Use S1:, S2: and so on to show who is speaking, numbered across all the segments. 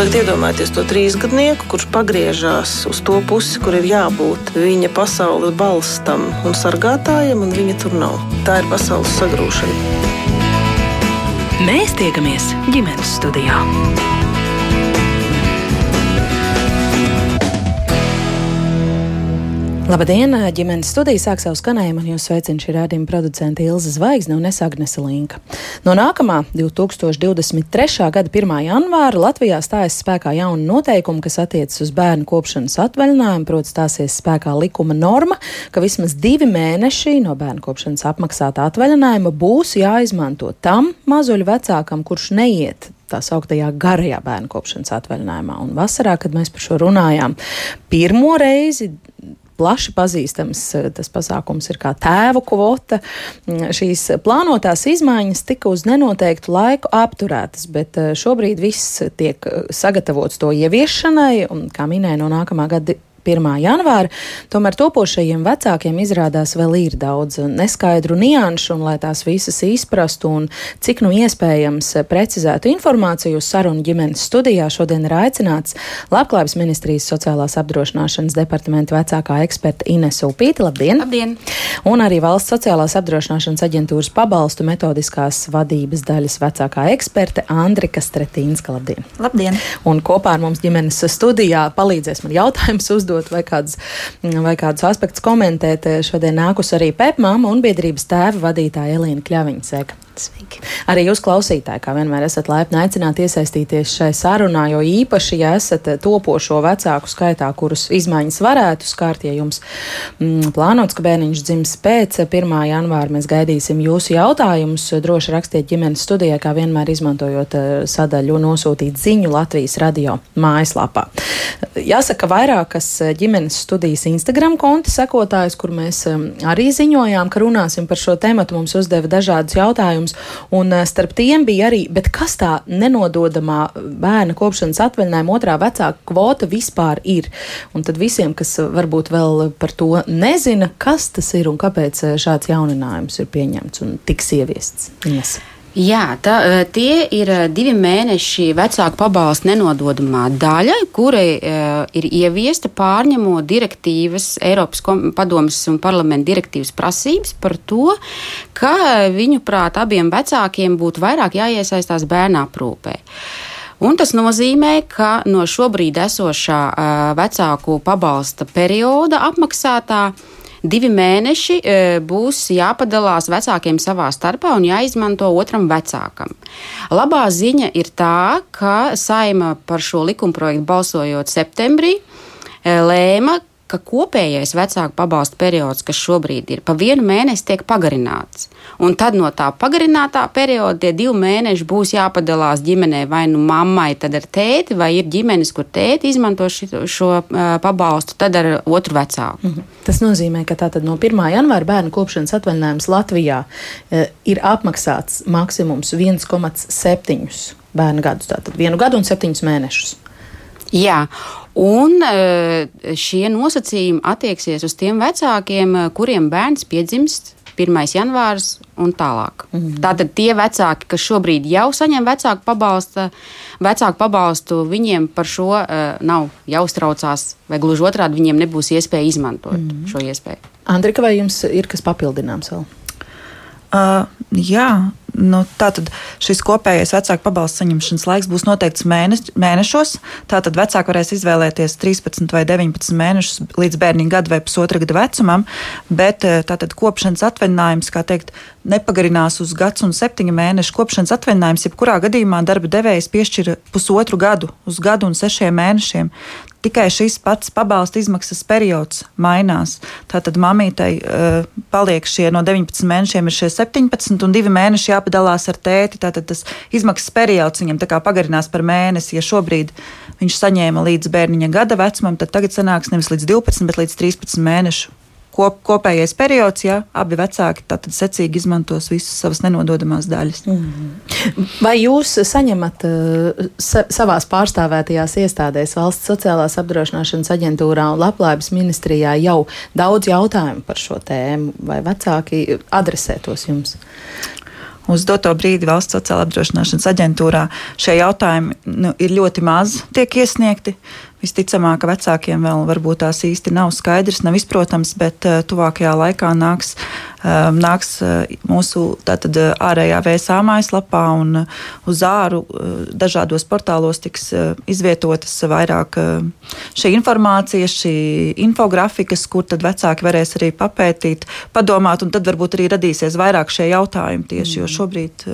S1: tagad iedomājieties to trīsgadnieku, kurš pagriežās uz to pusi, kur ir jābūt viņa pasaules balstam un sargātājam, un viņa tur nav. Tā ir pasaules sagrūšana.
S2: Mēs tiekamies ģimenes studijā.
S3: Labdien! ģimenes studija sāk savu skanējumu, un jūs sveicina šī rādījuma producente Ilza Zvaigzne un es Agnese Linka. No nākamā 2023. gada 1. janvāra Latvijā stājas spēkā jauna noteikuma, kas attiecas uz bērnu kopšanas atvaļinājumu, proti stāsies spēkā likuma norma, ka vismaz divi mēneši no bērnu kopšanas apmaksātā atvaļinājuma būs jāizmanto tam mazuļu vecākam, kurš neiet tā sauktajā garajā bērnu kopšanas atvaļinājumā. Un vasarā, kad mēs par šo runājām, pirmo reizi plaši pazīstams eh, tas pasākums ir kā tēvu kvota. Mm, šīs plānotās izmaiņas tika uz nenoteiktu laiku apturētas, bet eh, šobrīd viss tiek eh, sagatavots to ieviešanai, un, kā minēja, no nākamā gada 1. janvāra, tomēr topošajiem vecākiem izrādās vēl ir daudz neskaidru nianšu, un lai tās visas izprastu un cik nu iespējams precizētu informāciju sarunu ģimenes studijā, šodien ir aicināts Labklājības ministrijas sociālās apdrošināšanas departamenta vecākā eksperta Ines Upīta. Labdien!
S4: Labdien!
S3: Un arī Valsts sociālās apdrošināšanas aģentūras pabalstu metodiskās vadības daļas vecākā eksperte Andrika Stretīnska. Labdien!
S4: Labdien!
S3: Un kopā ar mums ģimenes studijā palīdzēs man jautājums uzdot uzdot vai kādus, vai kādus aspektus komentēt. Šodien nākus arī Pepmāma un biedrības tēva vadītāja Elīna Kļaviņa. Sveika! Sveiki. Arī jūs klausītāji, kā vienmēr, esat laipni aicināti iesaistīties šai sarunā, jo īpaši, ja esat topošo vecāku skaitā, kurus izmaiņas varētu skart, ja jums mm, plānots, ka bērniņš dzims pēc 1. janvāra, mēs gaidīsim jūsu jautājumus. Droši rakstiet ģimenes studijā, kā vienmēr izmantojot eh, sadaļu nosūtīt ziņu Latvijas radio mājaslapā. Jāsaka, vairākas ģimenes studijas Instagram konta sekotājs, kur mēs eh, arī ziņojām, ka runāsim par šo tematu, mums uzdeva dažādus jautājumus jautājums. Un eh, starp tiem bija arī, kas tā nenododamā bērna kopšanas atvaļinājuma otrā vecāka kvota vispār ir. Un tad visiem, kas varbūt vēl par to nezina, kas tas ir un kāpēc eh, šāds jauninājums ir pieņemts un tiks ieviests. Yes.
S4: Jā, tā, e, tie ir e, divi mēneši vecāku pabalstu nenododamā daļa, kura uh, ir ieviesta pārņemot direktīvas, Eiropas padomas un parlamenta direktīvas prasības par to, ka viņu prāt abiem vecākiem būtu vairāk jāiesaistās bērnu aprūpē. Un tas nozīmē, ka no šobrīd esošā vecāku pabalsta perioda apmaksātā uh, divi mēneši e, būs jāpadalās vecākiem savā starpā un jāizmanto otram vecākam. Labā ziņa ir tā, ka saima par šo likumprojektu balsojot septembrī e, lēma, ka kopējais vecāku pabalstu periods, kas šobrīd ir pa vienu mēnesi, tiek pagarināts. Un tad no tā pagarinātā perioda tie divi mēneši būs jāpadalās ģimenē vai nu mammai, tad ar tēti, vai ir ģimenes, kur tēti izmanto šo, šo uh, pabalstu, tad ar otru vecāku. -hmm.
S3: Tas nozīmē, ka tātad no 1. janvāra bērnu kopšanas atvaļinājums Latvijā uh, ir apmaksāts maksimums 1,7 bērnu gadus, tātad vienu gadu un septiņus mēnešus.
S4: Jā, un šie nosacījumi attieksies uz tiem vecākiem, kuriem bērns piedzimst 1. janvārs un tālāk. Mm -hmm. Tātad tie vecāki, kas šobrīd jau saņem vecāku pabalstu, vecāku pabalstu, viņiem par šo uh, nav jāuztraucās, vai gluži otrādi viņiem nebūs iespēja izmantot mm -hmm. šo iespēju.
S3: Andrika, vai jums ir kas papildināms vēl?
S5: Uh, jā, Nu, tātad šis kopējais vecāku pabalstu saņemšanas laiks būs noteikts mēneš, mēnešos. Tātad vecāki varēs izvēlēties 13 vai 19 mēnešus līdz bērniņa gada vai pusotra gada vecumam, bet eh, tātad kopšanas atvaļinājums, kā teikt, nepagarinās uz gads un septiņu mēnešu. Kopšanas atvaļinājums jebkurā gadījumā darba devējs piešķir pusotru gadu, uz gadu un sešiem mēnešiem. Tikai šis pats pabalsta izmaksas periods mainās. Tātad mamītei uh, paliek šie no 19 mēnešiem, ir šie 17, un divi mēneši jāpadalās ar tēti. Tātad tas izmaksas periods viņam pagarinās par mēnesi. Ja šobrīd viņš saņēma līdz bērniņa gada vecumam, tad tagad sanāks nevis līdz 12, bet līdz 13 mēnešu kop, kopējais periods, ja abi vecāki tātad secīgi izmantos visas savas nenododamās daļas.
S3: Mm. Vai jūs saņemat uh, sa savās pārstāvētajās iestādēs, valsts sociālās apdrošināšanas aģentūrā un labklājības ministrijā jau daudz jautājumu par šo tēmu, vai vecāki adresē tos jums?
S5: Uz doto brīdi valsts sociāla apdrošināšanas aģentūrā šie jautājumi nu, ir ļoti maz tiek iesniegti. Visticamāk, ka vecākiem vēl varbūt tās īsti nav skaidrs, nav izprotams, bet uh, tuvākajā laikā nāks, uh, nāks uh, mūsu tātad, ārējā VSA mājaslapā un uz āru dažādos portālos tiks izvietotas vairāk šī informācija, šī infografikas, kur tad vecāki varēs arī papētīt, padomāt, un tad varbūt arī radīsies vairāk šie jautājumi tieši, jo šobrīd.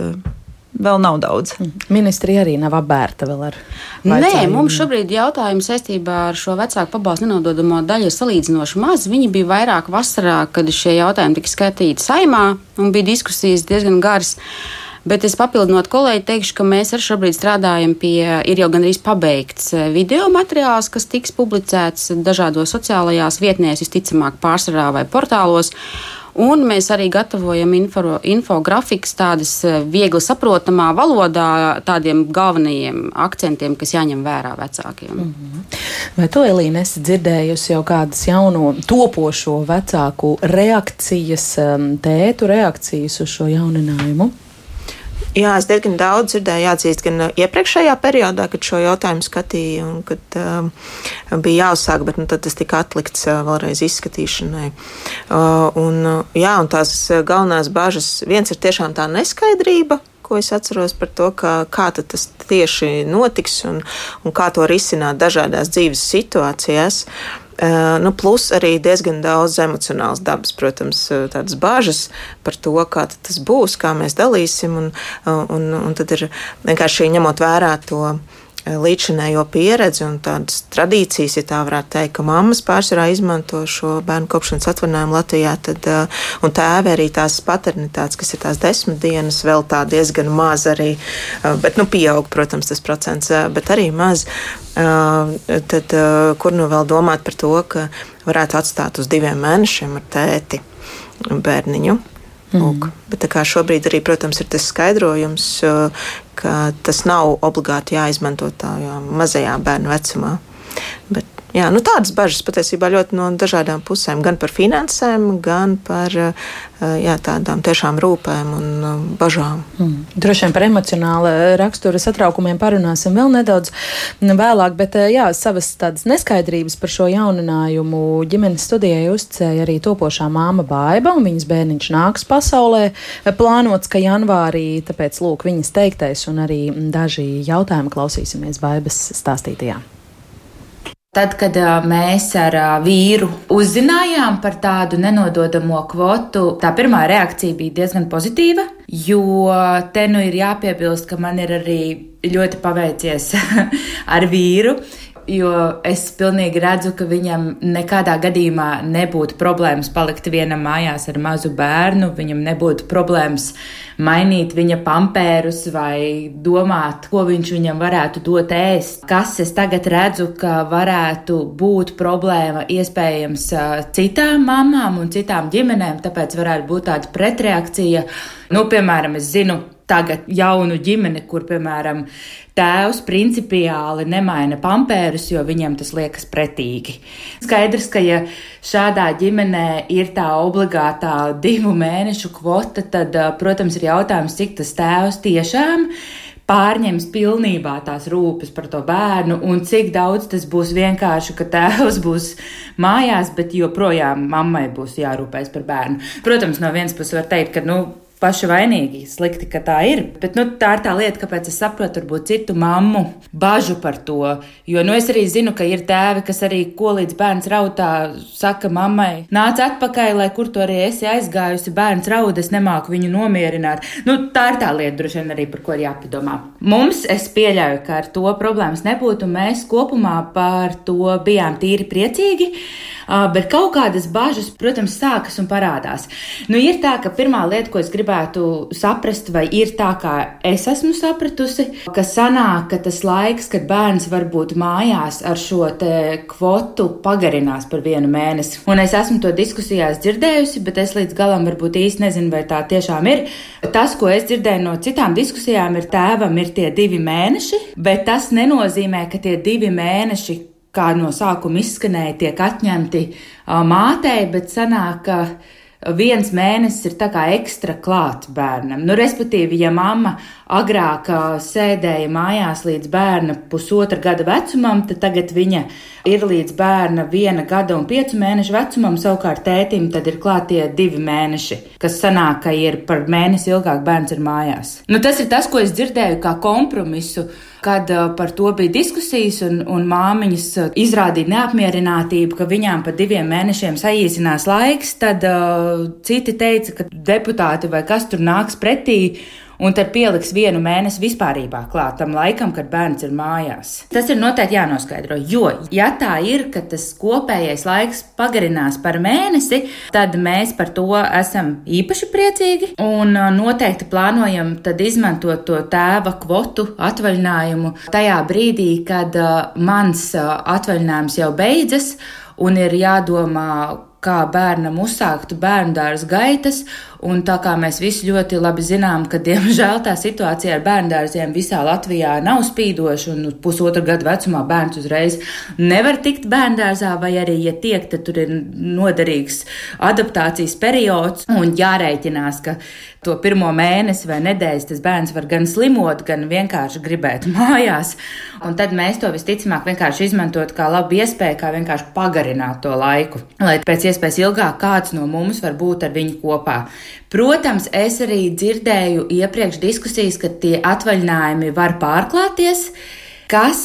S5: Vēl nav daudz.
S3: Mhm. Ministrija arī nav apbērta vēl ar.
S4: Nē, mums šobrīd jautājumi saistībā ar šo vecāku pabalstu nenododamo daļu ir salīdzinoši maz. Viņi bija vairāk vasarā, kad šie jautājumi tika skatīti saimā un bija diskusijas diezgan garas. Bet es papildinot kolēģi teikšu, ka mēs arī šobrīd strādājam pie, ir jau gandrīz pabeigts eh, video materiāls, kas tiks publicēts dažādos sociālajās vietnēs, visticamāk, pārsvarā vai portālos. Un mēs arī gatavojam info, infografikas tādas eh, viegli saprotamā valodā, tādiem galvenajiem akcentiem, kas jāņem vērā vecākiem. Mm -hmm.
S3: Vai to Elīna esi dzirdējusi jau kādas jauno topošo vecāku reakcijas, tētu reakcijas uz šo jauninājumu?
S1: Jā, es diezgan daudz dzirdēju, jāatzīst, gan uh, iepriekšējā periodā, kad šo jautājumu skatīju, un kad um, bija jāuzsāk, bet nu, tas tika atlikts uh, vēlreiz izskatīšanai. Uh, un, uh, jā, un tās galvenās bažas, viens ir tiešām tā neskaidrība, ko es atceros par to, ka, kā tas tieši notiks un, un kā to risināt dažādās dzīves situācijās. Uh, Uh, nu, plus arī diezgan daudz emocionāls dabas, protams, tādas bažas par to, kā tas būs, kā mēs dalīsim. Un, un, un tad ir vienkārši ņemot vērā to līdzinējo pieredzi un tādas tradīcijas, ja tā varētu teikt, ka mammas pārsvarā izmanto šo bērnu kopšanas atvaļinājumu Latvijā, tad, uh, un tēvi arī tās paternitātes, kas ir tās desmit dienas, vēl tā diezgan maz arī, uh, bet, nu, pieaug, protams, tas procents, bet arī maz. Tad, kur nu vēl domāt par to, ka varētu atstāt uz diviem mēnešiem ar tēti bērniņu? Mm. Bet šobrīd arī, protams, ir tas skaidrojums, ka tas nav obligāti jāizmanto tādā mazajā bērnu vecumā. Bet Jā, nu tādas bažas patiesībā ļoti no dažādām pusēm. Gan par finansēm, gan par eh, jā, tādām tiešām rūpēm un eh, bažām.
S3: Mm. Droši vien par emocionāla rakstura satraukumiem parunāsim vēl nedaudz vēlāk, bet eh, jā, savas tādas neskaidrības par šo jauninājumu ģimenes studijai uzcēja arī topošā māma Baiba, un viņas bērniņš nāks pasaulē. Plānots, ka janvārī, tāpēc lūk viņas teiktais un arī daži jautājumi klausīsimies Baibas stāstītajā.
S6: Tad, kad mēs ar vīru uzzinājām par tādu nenododamo kvotu, tā pirmā reakcija bija diezgan pozitīva, jo te nu ir jāpiebilst, ka man ir arī ļoti paveicies ar vīru jo es pilnīgi redzu, ka viņam nekādā gadījumā nebūtu problēmas palikt vienam mājās ar mazu bērnu, viņam nebūtu problēmas mainīt viņa pampērus vai domāt, ko viņš viņam varētu dot ēst. Kas es tagad redzu, ka varētu būt problēma iespējams citām mamām un citām ģimenēm, tāpēc varētu būt tāda pretreakcija. Nu, piemēram, es zinu, tagad jaunu ģimeni, kur, piemēram, tēvs principiāli nemaina pampērus, jo viņam tas liekas pretīgi. Skaidrs, ka ja šādā ģimenē ir tā obligātā divu mēnešu kvota, tad, protams, ir jautājums, cik tas tēvs tiešām pārņems pilnībā tās rūpes par to bērnu, un cik daudz tas būs vienkārši, ka tēvs būs mājās, bet joprojām mammai būs jārūpēs par bērnu. Protams, no vienas puses var teikt, ka, nu, paši vainīgi. Slikti, ka tā ir. Bet nu, tā ir tā lieta, kāpēc es saprotu, varbūt citu mammu bažu par to. Jo nu, es arī zinu, ka ir tēvi, kas arī ko līdz bērns rautā, saka mammai, nāc atpakaļ, lai kur tu arī esi aizgājusi. Bērns raud, es nemāku viņu nomierināt. Nu, tā ir tā lieta, droši vien arī par ko ir jāpadomā. Mums es pieļauju, ka ar to problēmas nebūtu, mēs kopumā par to bijām tīri priecīgi. Bet kaut kādas bažas, protams, sākas un parādās. Nu, ir tā, ka pirmā lieta, ko es gribu gribētu saprast, vai ir tā, kā es esmu sapratusi, ka sanāk, ka tas laiks, kad bērns var būt mājās ar šo kvotu, pagarinās par vienu mēnesi. Un es esmu to diskusijās dzirdējusi, bet es līdz galam varbūt īsti nezinu, vai tā tiešām ir. Tas, ko es dzirdēju no citām diskusijām, ir tēvam ir tie divi mēneši, bet tas nenozīmē, ka tie divi mēneši kā no sākuma izskanēja, tiek atņemti mātei, bet sanāk, ka viens mēnesis ir tā kā ekstra klāt bērnam. Nu, respektīvi, ja mamma agrāk sēdēja mājās līdz bērna pusotra gada vecumam, tad tagad viņa ir līdz bērna viena gada un piecu mēnešu vecumam, savukārt tētim tad ir klātie divi mēneši, kas sanāk, ka ir par mēnesi ilgāk bērns ir mājās. Nu, tas ir tas, ko es dzirdēju kā kompromisu kad uh, par to bija diskusijas, un, un māmiņas uh, izrādīja neapmierinātību, ka viņām pa diviem mēnešiem saīsinās laiks, tad uh, citi teica, ka deputāti vai kas tur nāks pretī un tad pieliks vienu mēnesi vispārībā klāt tam laikam, kad bērns ir mājās. Tas ir noteikti jānoskaidro, jo, ja tā ir, ka tas kopējais laiks pagarinās par mēnesi, tad mēs par to esam īpaši priecīgi un uh, noteikti plānojam tad izmantot to tēva kvotu atvaļinājumu tajā brīdī, kad uh, mans uh, atvaļinājums jau beidzas un ir jādomā, kā bērnam uzsākt bērnu dārza gaitas, Un tā kā mēs visi ļoti labi zinām, ka diemžēl tā situācija ar bērndārziem visā Latvijā nav spīdoša, un pusotra gada vecumā bērns uzreiz nevar tikt bērndārzā, vai arī, ja tiek, tad tur ir noderīgs adaptācijas periods, un jārēķinās, ka to pirmo mēnesi vai nedēļas tas bērns var gan slimot, gan vienkārši gribēt mājās. Un tad mēs to visticamāk vienkārši izmantot kā labu iespēju, kā vienkārši pagarināt to laiku, lai pēc iespējas ilgāk kāds no mums var būt ar viņu kopā. Protams, es arī dzirdēju iepriekš diskusijas, ka tie atvaļinājumi var pārklāties, kas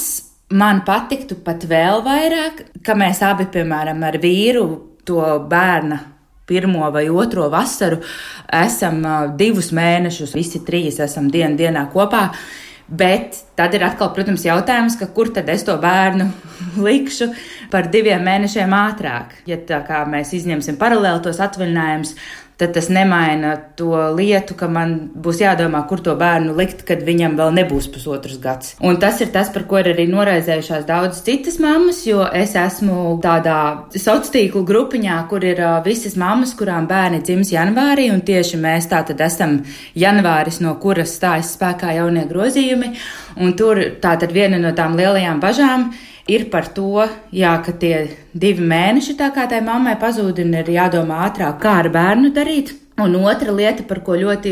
S6: man patiktu pat vēl vairāk, ka mēs abi, piemēram, ar vīru to bērnu pirmo vai otro vasaru esam divus mēnešus, visi trīs esam dienu dienā kopā. Bet tad ir atkal, protams, jautājums, kur tad es to bērnu likšu par diviem mēnešiem ātrāk. Ja tā kā mēs izņemsim paralēli tos atvaļinājumus, tad tas nemaina to lietu, ka man būs jādomā, kur to bērnu likt, kad viņam vēl nebūs pusotrs gads. Un tas ir tas, par ko ir arī noraizējušās daudzas citas mammas, jo es esmu tādā sociālo tīklu grupiņā, kur ir visas mammas, kurām bērni dzims janvārī, un tieši mēs tā tad esam janvāris, no kuras stājas spēkā jaunie grozījumi, un tur tā tad viena no tām lielajām bažām ir ir par to, jā, ka tie divi mēneši tā kā tai mammai pazūd un ir jādomā ātrāk, kā ar bērnu darīt. Un otra lieta, par ko ļoti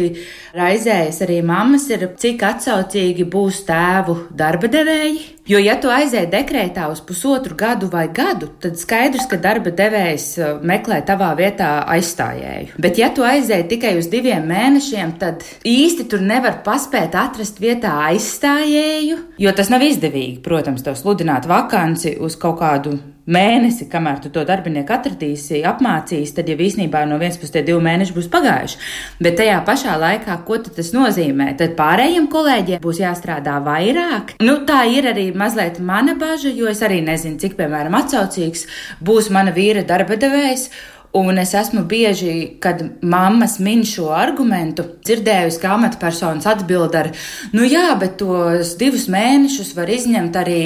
S6: raizējas arī mammas, ir, cik atsaucīgi būs tēvu darba devēji. Jo, ja tu aizēji dekrētā uz pusotru gadu vai gadu, tad skaidrs, ka darba devējs uh, meklē tavā vietā aizstājēju. Bet, ja tu aizēji tikai uz diviem mēnešiem, tad īsti tur nevar paspēt atrast vietā aizstājēju, jo tas nav izdevīgi, protams, tev sludināt vakanci uz kaut kādu mēnesi, kamēr tu to darbinieku atradīsi, apmācīsi, tad jau īsnībā no vienas puses tie divi mēneši būs pagājuši. Bet tajā pašā laikā, ko tas nozīmē? Tad pārējiem kolēģiem būs jāstrādā vairāk. Nu, tā ir arī mazliet mana bažas, jo es arī nezinu, cik, piemēram, atsaucīgs būs mana vīra darba devējs. Un es esmu bieži, kad mammas min šo argumentu, dzirdējusi, ka amatpersonas atbild ar, nu jā, bet tos divus mēnešus var izņemt arī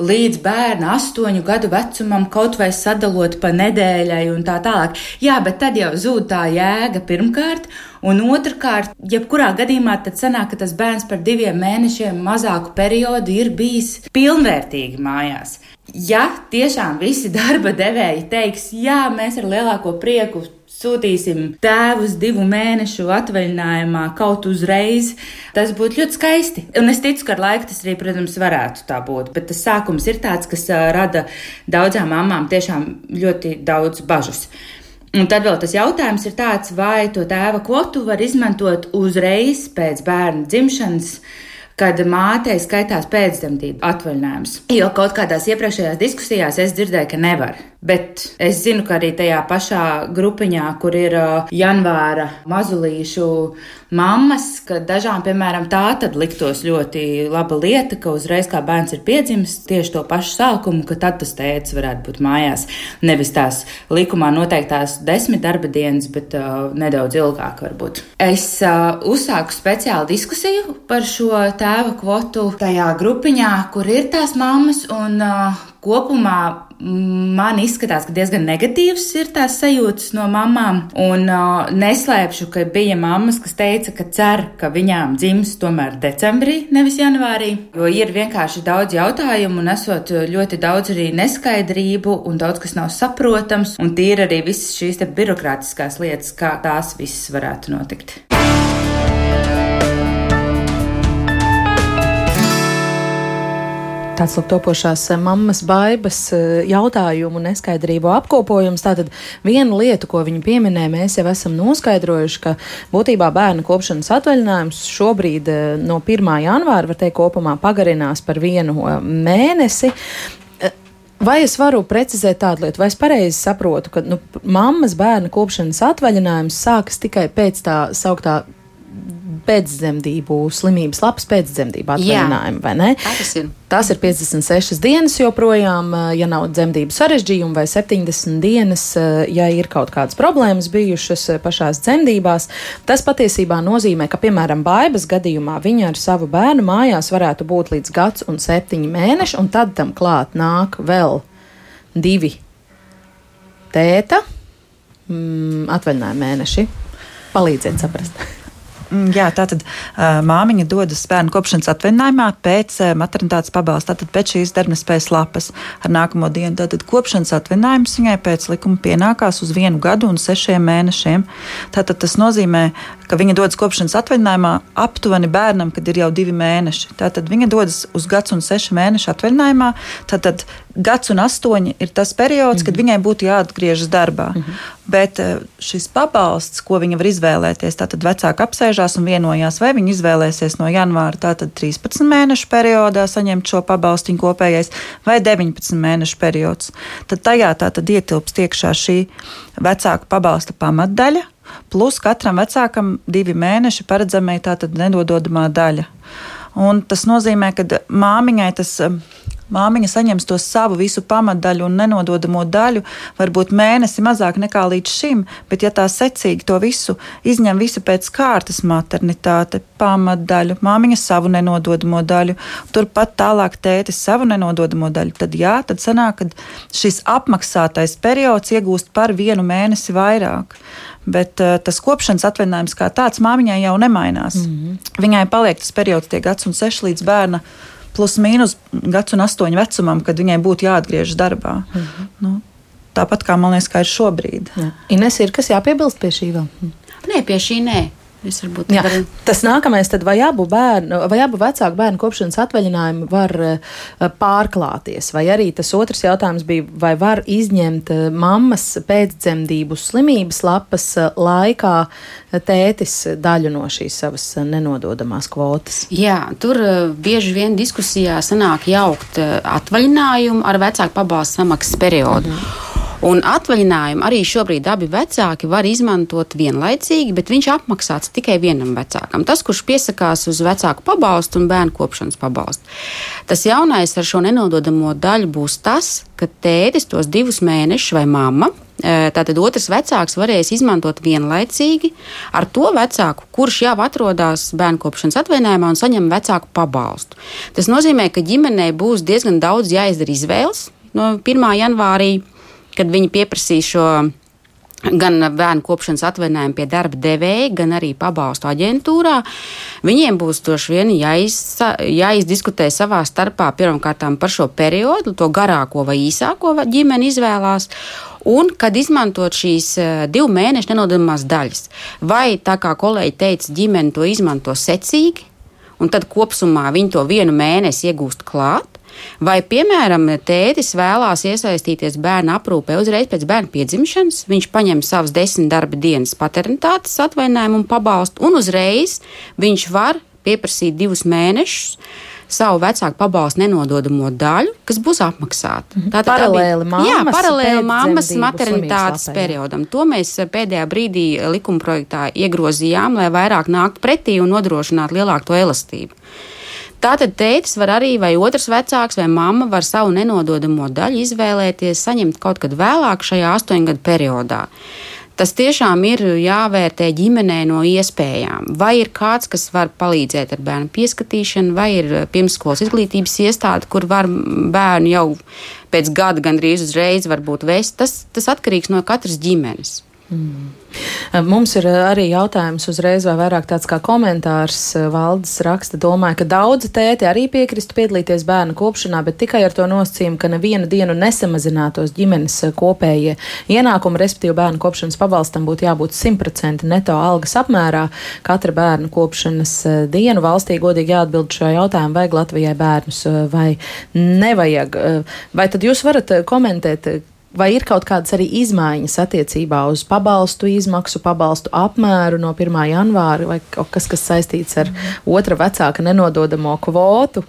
S6: līdz bērna astoņu gadu vecumam, kaut vai sadalot pa nedēļai un tā tālāk. Jā, bet tad jau zūd tā jēga pirmkārt, un otrkārt, jebkurā gadījumā tad sanāk, ka tas bērns par diviem mēnešiem mazāku periodu ir bijis pilnvērtīgi mājās. Ja tiešām visi darba devēji teiks, jā, mēs ar lielāko prieku sūtīsim tēvus divu mēnešu atvaļinājumā kaut uzreiz, tas būtu ļoti skaisti. Un es ticu, ka ar laiku tas arī, protams, varētu tā būt. Bet tas sākums ir tāds, kas rada daudzām mamām tiešām ļoti daudz bažas. Un tad vēl tas jautājums ir tāds, vai to tēva kvotu var izmantot uzreiz pēc bērna dzimšanas kad mātei skaitās pēcdzemdību atvaļinājums. Jo kaut kādās iepriekšējās diskusijās es dzirdēju, ka nevar. Bet es zinu, ka arī tajā pašā grupiņā, kur ir janvāra mazulīšu mammas, ka dažām, piemēram, tā tad liktos ļoti laba lieta, ka uzreiz kā bērns ir piedzimis tieši to pašu sākumu, ka tad tas tēvs varētu būt mājās. Nevis tās likumā noteiktās desmit darba dienas, bet uh, nedaudz ilgāk varbūt. Es uh, uzsāku speciālu diskusiju par šo tēva kvotu tajā grupiņā, kur ir tās mammas un uh, kopumā man izskatās, ka diezgan negatīvs ir tās sajūtas no mamām. Un uh, neslēpšu, ka bija mammas, kas teica, ka cer, ka viņām dzims tomēr decembrī, nevis janvārī. Jo ir vienkārši daudz jautājumu un esot ļoti daudz arī neskaidrību un daudz kas nav saprotams. Un tīri arī visas šīs birokrātiskās lietas, kā tās visas varētu notikt.
S3: Tāds lūk, topošās eh, mammas baibas eh, jautājumu neskaidrību apkopojums. Tātad viena lieta, ko viņi pieminēja, mēs jau esam noskaidrojuši, ka būtībā bērnu kopšanas atvaļinājums šobrīd eh, no 1. janvāra, var teikt, kopumā pagarinās par vienu mēnesi. Vai es varu precizēt tādu lietu, vai es pareizi saprotu, ka nu, mammas bērnu kopšanas atvaļinājums sākas tikai pēc tā sauktā pēcdzemdību slimības lapas pēcdzemdību atvaļinājumu, vai ne?
S4: Tas ir.
S3: Tas ir 56 dienas joprojām, ja nav dzemdību sarežģījumu, vai 70 dienas, ja ir kaut kādas problēmas bijušas pašās dzemdībās. Tas patiesībā nozīmē, ka, piemēram, baibas gadījumā viņa ar savu bērnu mājās varētu būt līdz gads un septiņi mēneši, un tad tam klāt nāk vēl divi tēta mm, atvaļinājuma mēneši. Palīdziet saprast.
S5: Mm, jā, tātad māmiņa dodas bērnu kopšanas atvaļinājumā pēc maternitātes pabalsta, tātad pēc šīs darbnespējas lapas ar nākamo dienu. Tātad kopšanas atvaļinājums viņai pēc likuma pienākās uz vienu gadu un sešiem mēnešiem. Tātad tas nozīmē, ka viņa dodas kopšanas atvaļinājumā aptuveni bērnam, kad ir jau divi mēneši. Tātad viņa dodas uz gads un sešu mēnešu atvaļinājumā. Tātad gads un astoņi ir tas periods, mm -hmm. kad mhm. viņai būtu jāatgriežas darbā. Mm -hmm. Bet šis pabalsts, ko viņa var izvēlēties, tātad vecāki apsēžās un vienojās, vai viņi izvēlēsies no janvāra tātad 13 mēnešu periodā saņemt šo pabalstu kopējais vai 19 mēnešu periods. Tad tajā tātad ietilpst iekšā šī vecāku pabalsta pamatdaļa, plus katram vecākam divi mēneši paredzamai tātad nedododamā daļa. Un tas nozīmē, ka māmiņai tas māmiņa saņems to savu visu pamatdaļu un nenododamo daļu, varbūt mēnesi mazāk nekā līdz šim, bet ja tā secīgi to visu izņem visu pēc kārtas maternitāte, pamatdaļu, māmiņa savu nenododamo daļu, turpat tālāk tētis savu nenododamo daļu, tad jā, tad sanāk, ka šis apmaksātais periods iegūst par vienu mēnesi vairāk bet uh, tas kopšanas atvaļinājums kā tāds māmiņai jau nemainās. Mm -hmm. Viņai paliek tas periods, tie gads un seši līdz bērna plus mīnus gads un astoņu vecumam, kad viņai būtu jāatgriežas darbā. Mm -hmm. nu, tāpat kā man liekas, ka ir šobrīd.
S3: Jā. Ines, ir kas jāpiebilst pie šī vēl?
S4: Nē, pie šī nē.
S3: Jā. Tas nākamais, tad vai abu, bērnu, vai abu vecāku bērnu kopšanas atvaļinājumu var uh, pārklāties? Vai arī tas otrs jautājums bija, vai var izņemt uh, mammas pēcdzemdību slimības lapas uh, laikā tētis daļu no šīs savas nenododamās kvotas?
S4: Jā, tur bieži vien diskusijā sanāk jaukt atvaļinājumu ar vecāku pabalstu samaksas periodu. Mhm. Un atvaļinājumu arī šobrīd abi vecāki var izmantot vienlaicīgi, bet viņš apmaksāts tikai vienam vecākam. Tas, kurš piesakās uz vecāku pabalstu un bērnu kopšanas pabalstu. Tas jaunais ar šo nenododamo daļu būs tas, ka tētis tos divus mēnešus vai mamma e, Tātad otrs vecāks varēs izmantot vienlaicīgi ar to vecāku, kurš jau atrodas bērnu kopšanas atvaļinājumā un saņem vecāku pabalstu. Tas nozīmē, ka ģimenei būs diezgan daudz jāizdara izvēles no 1. janvārī kad viņi pieprasīs šo gan bērnu kopšanas atvaļinājumu pie darba devēja, gan arī pabalstu aģentūrā. Viņiem būs droši vien jāiz, jāizdiskutē savā starpā pirmkārt par šo periodu, to garāko vai īsāko ģimeni izvēlās. Un kad izmantot šīs uh, divu mēnešu nenodamās daļas, vai tā kā kolēģi teica, ģimene to izmanto secīgi, un tad kopumā viņi to vienu mēnesi iegūst klāt, Vai, piemēram, tētis vēlās iesaistīties bērna aprūpē uzreiz pēc bērna piedzimšanas, viņš paņem savas desmit darba dienas paternitātes atvaļinājumu un pabalstu, un uzreiz viņš var pieprasīt divus mēnešus savu vecāku pabalstu nenododamo daļu, kas būs apmaksāta.
S3: Mhm. Tātad paralēli mammas,
S4: jā, paralēli mammas maternitātes periodam. To mēs pēdējā brīdī likumprojektā iegrozījām, lai vairāk nāktu pretī un nodrošinātu lielāku to elastību. Tātad tētis var arī, vai otrs vecāks, vai mamma var savu nenododamo daļu izvēlēties, saņemt kaut kad vēlāk šajā astoņgadu periodā. tas tiešām ir jāvērtē ģimenē no iespējām. Vai ir kāds, kas var palīdzēt ar bērnu pieskatīšanu, vai ir pirmskolas izglītības iestāde, kur var bērnu jau pēc gada gandrīz uzreiz varbūt vest. Tas, tas atkarīgs no katras ģimenes.
S3: Mm. Mums ir arī jautājums uzreiz, vai vairāk tāds kā komentārs. Valdes raksta, domāju, ka daudzi tēti arī piekristu piedalīties bērnu kopšanā, bet tikai ar to nosacījumu, ka nevienu dienu nesamazinātos ģimenes kopējie ienākumi, respektīvi bērnu kopšanas pabalstam būtu jābūt 100% neto algas apmērā. Katra bērnu kopšanas dienu valstī godīgi jāatbild šo jautājumu, vajag Latvijai bērnus vai nevajag. Vai tad jūs varat komentēt, Vai ir kaut kādas arī izmaiņas attiecībā uz pabalstu izmaksu, pabalstu apmēru no 1. janvāra, vai kaut kas, kas saistīts ar otra vecāka nenododamo kvotu,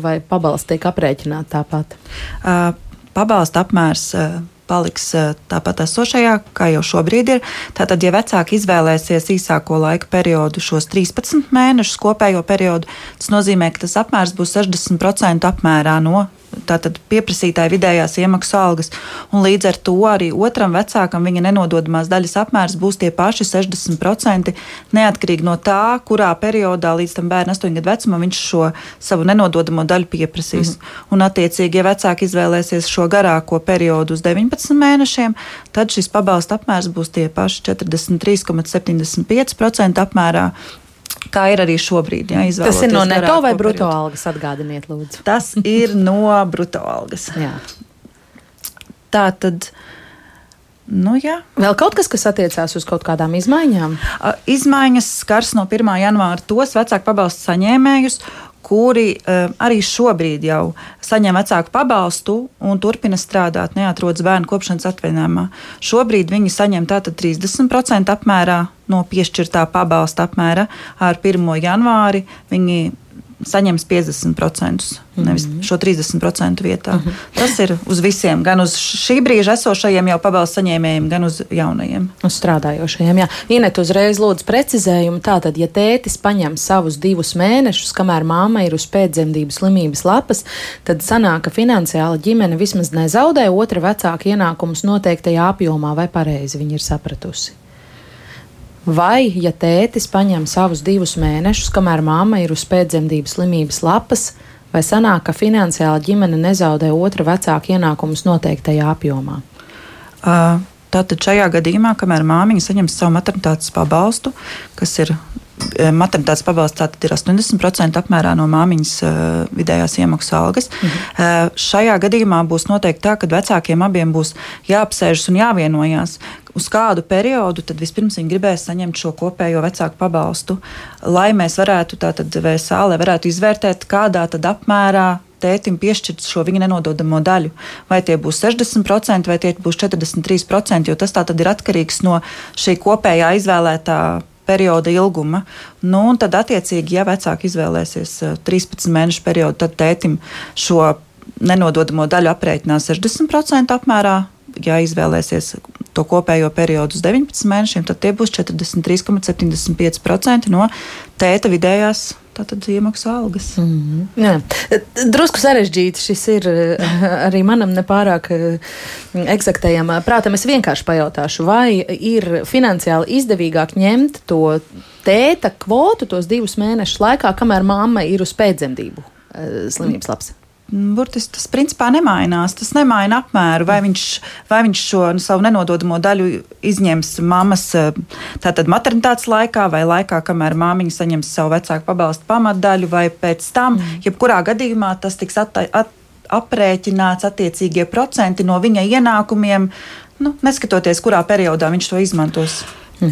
S3: vai pabalsts tiek aprēķināts tāpat?
S5: Uh, pabalsta apmērs. Uh paliks tāpat esošajā, kā jau šobrīd ir. Tātad, ja vecāki izvēlēsies īsāko laika periodu, šos 13 mēnešus kopējo periodu, tas nozīmē, ka tas apmērs būs 60% apmērā no tātad pieprasītāja vidējās iemaksas algas. Un līdz ar to arī otram vecākam viņa nenododamās daļas apmērs būs tie paši 60%, neatkarīgi no tā, kurā periodā līdz tam bērna 8 gadu vecumam viņš šo savu nenododamo daļu pieprasīs. Mm -hmm. Un, attiecīgi, ja vecāki izvēlēsies šo garāko periodu uz 19 mēnešiem, tad šis pabalsta apmērs būs tie paši 43,75% apmērā kā ir arī šobrīd. Ja,
S3: Tas ir no neto vai bruto algas atgādiniet, lūdzu.
S5: Tas ir no bruto algas. Jā. Tā tad. Nu, jā.
S3: Vēl kaut kas, kas attiecās uz kaut kādām izmaiņām?
S5: Izmaiņas skars no 1. janvāra tos vecāku pabalstu saņēmējus, kuri uh, arī šobrīd jau saņem vecāku pabalstu un turpina strādāt, neatrodas bērnu kopšanas atvaļinājumā. Šobrīd viņi saņem tātad 30% apmērā no piešķirtā pabalsta apmēra ar 1. janvāri. Viņi saņems 50%, nevis -hmm. šo 30% vietā. Mm -hmm. Tas ir uz visiem, gan uz šī brīža esošajiem jau pabalstu saņēmējiem, gan uz jaunajiem.
S3: Uz strādājošajiem, jā. Inet uzreiz lūdzu precizējumu. Tātad, ja tētis paņem savus divus mēnešus, kamēr māma ir uz pēcdzemdības slimības lapas, tad sanāk, ka finansiāla ģimene vismaz nezaudē otra vecāka ienākumus noteiktajā apjomā, vai pareizi viņi ir sapratusi. Vai, ja tētis paņem savus divus mēnešus, kamēr mamma ir uz pēcdzemdības slimības lapas, vai sanāk, ka finansiāli ģimene nezaudē otra vecāka ienākumus noteiktajā apjomā?
S5: Uh, tātad šajā gadījumā, kamēr māmiņa saņem savu maternitātes pabalstu, kas ir maternitātes pabalsts tātad ir 80% apmērā no māmiņas uh, vidējās iemaksas algas. Mhm. Uh, šajā gadījumā būs noteikti tā, ka vecākiem abiem būs jāapsēžas un jāvienojās, uz kādu periodu tad vispirms viņi gribēs saņemt šo kopējo vecāku pabalstu, lai mēs varētu, tātad VSA, lai varētu izvērtēt, kādā tad apmērā tētim piešķirt šo viņa nenododamo daļu. Vai tie būs 60% vai tie būs 43%, jo tas tā tad ir atkarīgs no šī kopējā izvēlētā perioda ilguma. Nu, tad, attiecīgi, ja vecāki izvēlēsies 13 mēnešu periodu, tad tētim šo nenododamo daļu aprēķinās 60% apmērā. Ja izvēlēsies to kopējo periodu uz 19 mēnešiem, tad tie būs 43,75% no tēta vidējās tātad iemaksas algas. Mm
S3: -hmm. Jā. Drusku sarežģīti šis ir arī manam nepārāk eksaktajam prātam. Es vienkārši pajautāšu, vai ir finansiāli izdevīgāk ņemt to tēta kvotu tos divus mēnešus laikā, kamēr mamma ir uz pēcdzemdību slimības labs?
S5: Burtiski tas principā nemainās. Tas nemaina apmēru, vai viņš, vai viņš šo nu, savu nenododamo daļu izņems mammas tātad maternitātes laikā, vai laikā, kamēr māmiņa saņems savu vecāku pabalstu pamatdaļu, vai pēc tam. Mm. Jebkurā gadījumā tas tiks at, at, aprēķināts attiecīgie procenti no viņa ienākumiem, nu, neskatoties, kurā periodā viņš to izmantos.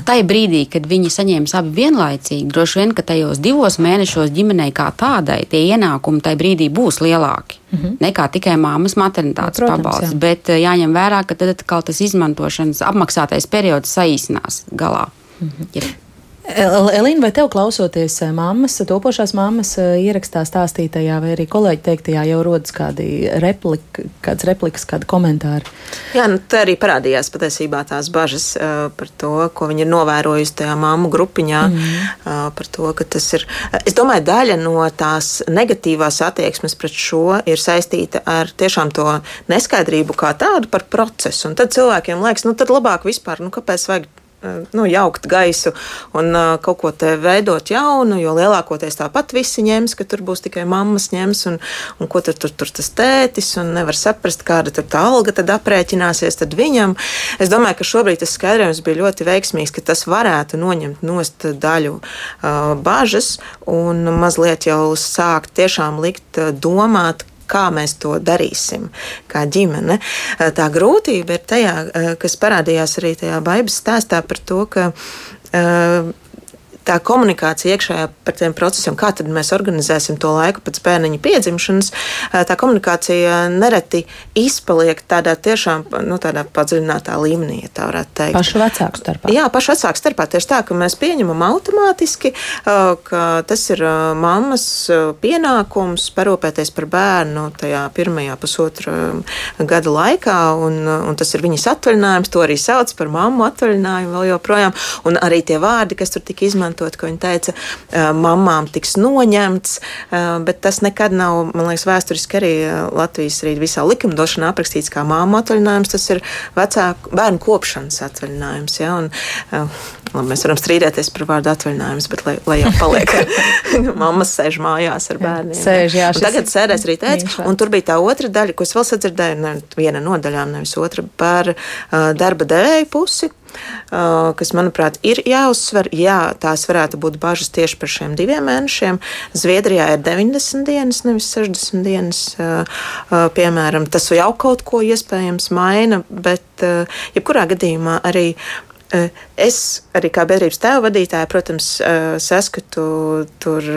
S4: Tā ir brīdī, kad viņi saņēma abi vienlaicīgi. Droši vien, ka tajos divos mēnešos ģimenei kā tādai tie ienākumi tajā brīdī būs lielāki mm -hmm. nekā tikai māmas maternitātes no, nu, pabalsts. Jā. Bet eh, jāņem vērā, ka tad atkal tas izmantošanas apmaksātais periods saīsinās galā. Mm -hmm. Ja
S3: Elīna, vai tev klausoties eh, mammas, topošās mammas eh, ierakstā stāstītajā, vai arī kolēģi teiktajā, jau rodas kādi replika, kāds replikas, kādi komentāri?
S1: Jā, nu, tā arī parādījās patiesībā tās bažas uh, par to, ko viņi ir novērojusi tajā māmu grupiņā, mm. uh, par to, ka tas ir. Es domāju, daļa no tās negatīvās attieksmes pret šo ir saistīta ar tiešām to neskaidrību kā tādu par procesu. Un tad cilvēkiem liekas, nu tad labāk vispār, nu kāpēc vajag nu, jaukt gaisu un uh, kaut ko te veidot jaunu, jo lielākoties tāpat visi ņems, ka tur būs tikai mammas ņems, un, un ko tur, tur, tur tas tētis, un nevar saprast, kāda tur tā alga tad aprēķināsies tad viņam. Es domāju, ka šobrīd tas skaidrojums bija ļoti veiksmīgs, ka tas varētu noņemt nost daļu uh, bažas un mazliet jau sākt tiešām likt domāt, kā mēs to darīsim, kā ģimene. Eh, tā grūtība ir tajā, eh, kas parādījās arī tajā baigas stāstā par to, ka uh, tā komunikācija iekšējā par tiem procesiem, kā tad mēs organizēsim to laiku pēc bērniņa piedzimšanas, tā komunikācija nereti izpaliek tādā tiešām nu, tādā padziļinātā līmenī, ja tā varētu teikt.
S3: Pašu vecāku starpā.
S1: Jā, pašu vecāku starpā tieši tā, ka mēs pieņemam automātiski, ka tas ir mammas pienākums parūpēties par bērnu tajā pirmajā pusotra gada laikā, un, un tas ir viņas atvaļinājums, to arī sauc par mammu atvaļinājumu vēl joprojām, un arī tie vārdi, kas tur tika izmantot, izmantot, ko viņa teica, mamām tiks noņemts, bet tas nekad nav, man liekas, vēsturiski arī Latvijas arī visā likumdošanā aprakstīts kā māmu atvaļinājums. Tas ir vecāku bērnu kopšanas atvaļinājums. Ja? Un, labi, mēs varam strīdēties par vārdu atvaļinājums, bet lai, lai jau paliek, mammas sēž mājās ar bērniem.
S3: Sēž, jā,
S1: un tagad sēdēs arī teica, un tur bija tā otra daļa, ko es vēl sadzirdēju, ne, viena no daļām, nevis otra, par uh, darba devēju pusi. Kas, manuprāt, ir jāuzsver. Jā, tās varētu būt bažas tieši par šiem diviem mēnešiem. Zviedrijā ir 90 dienas, nevis 60 dienas. Piemēram, tas jau kaut ko iespējams maina, bet jebkurā gadījumā arī Es arī kā biedrības tēva vadītāja, protams, saskatu tur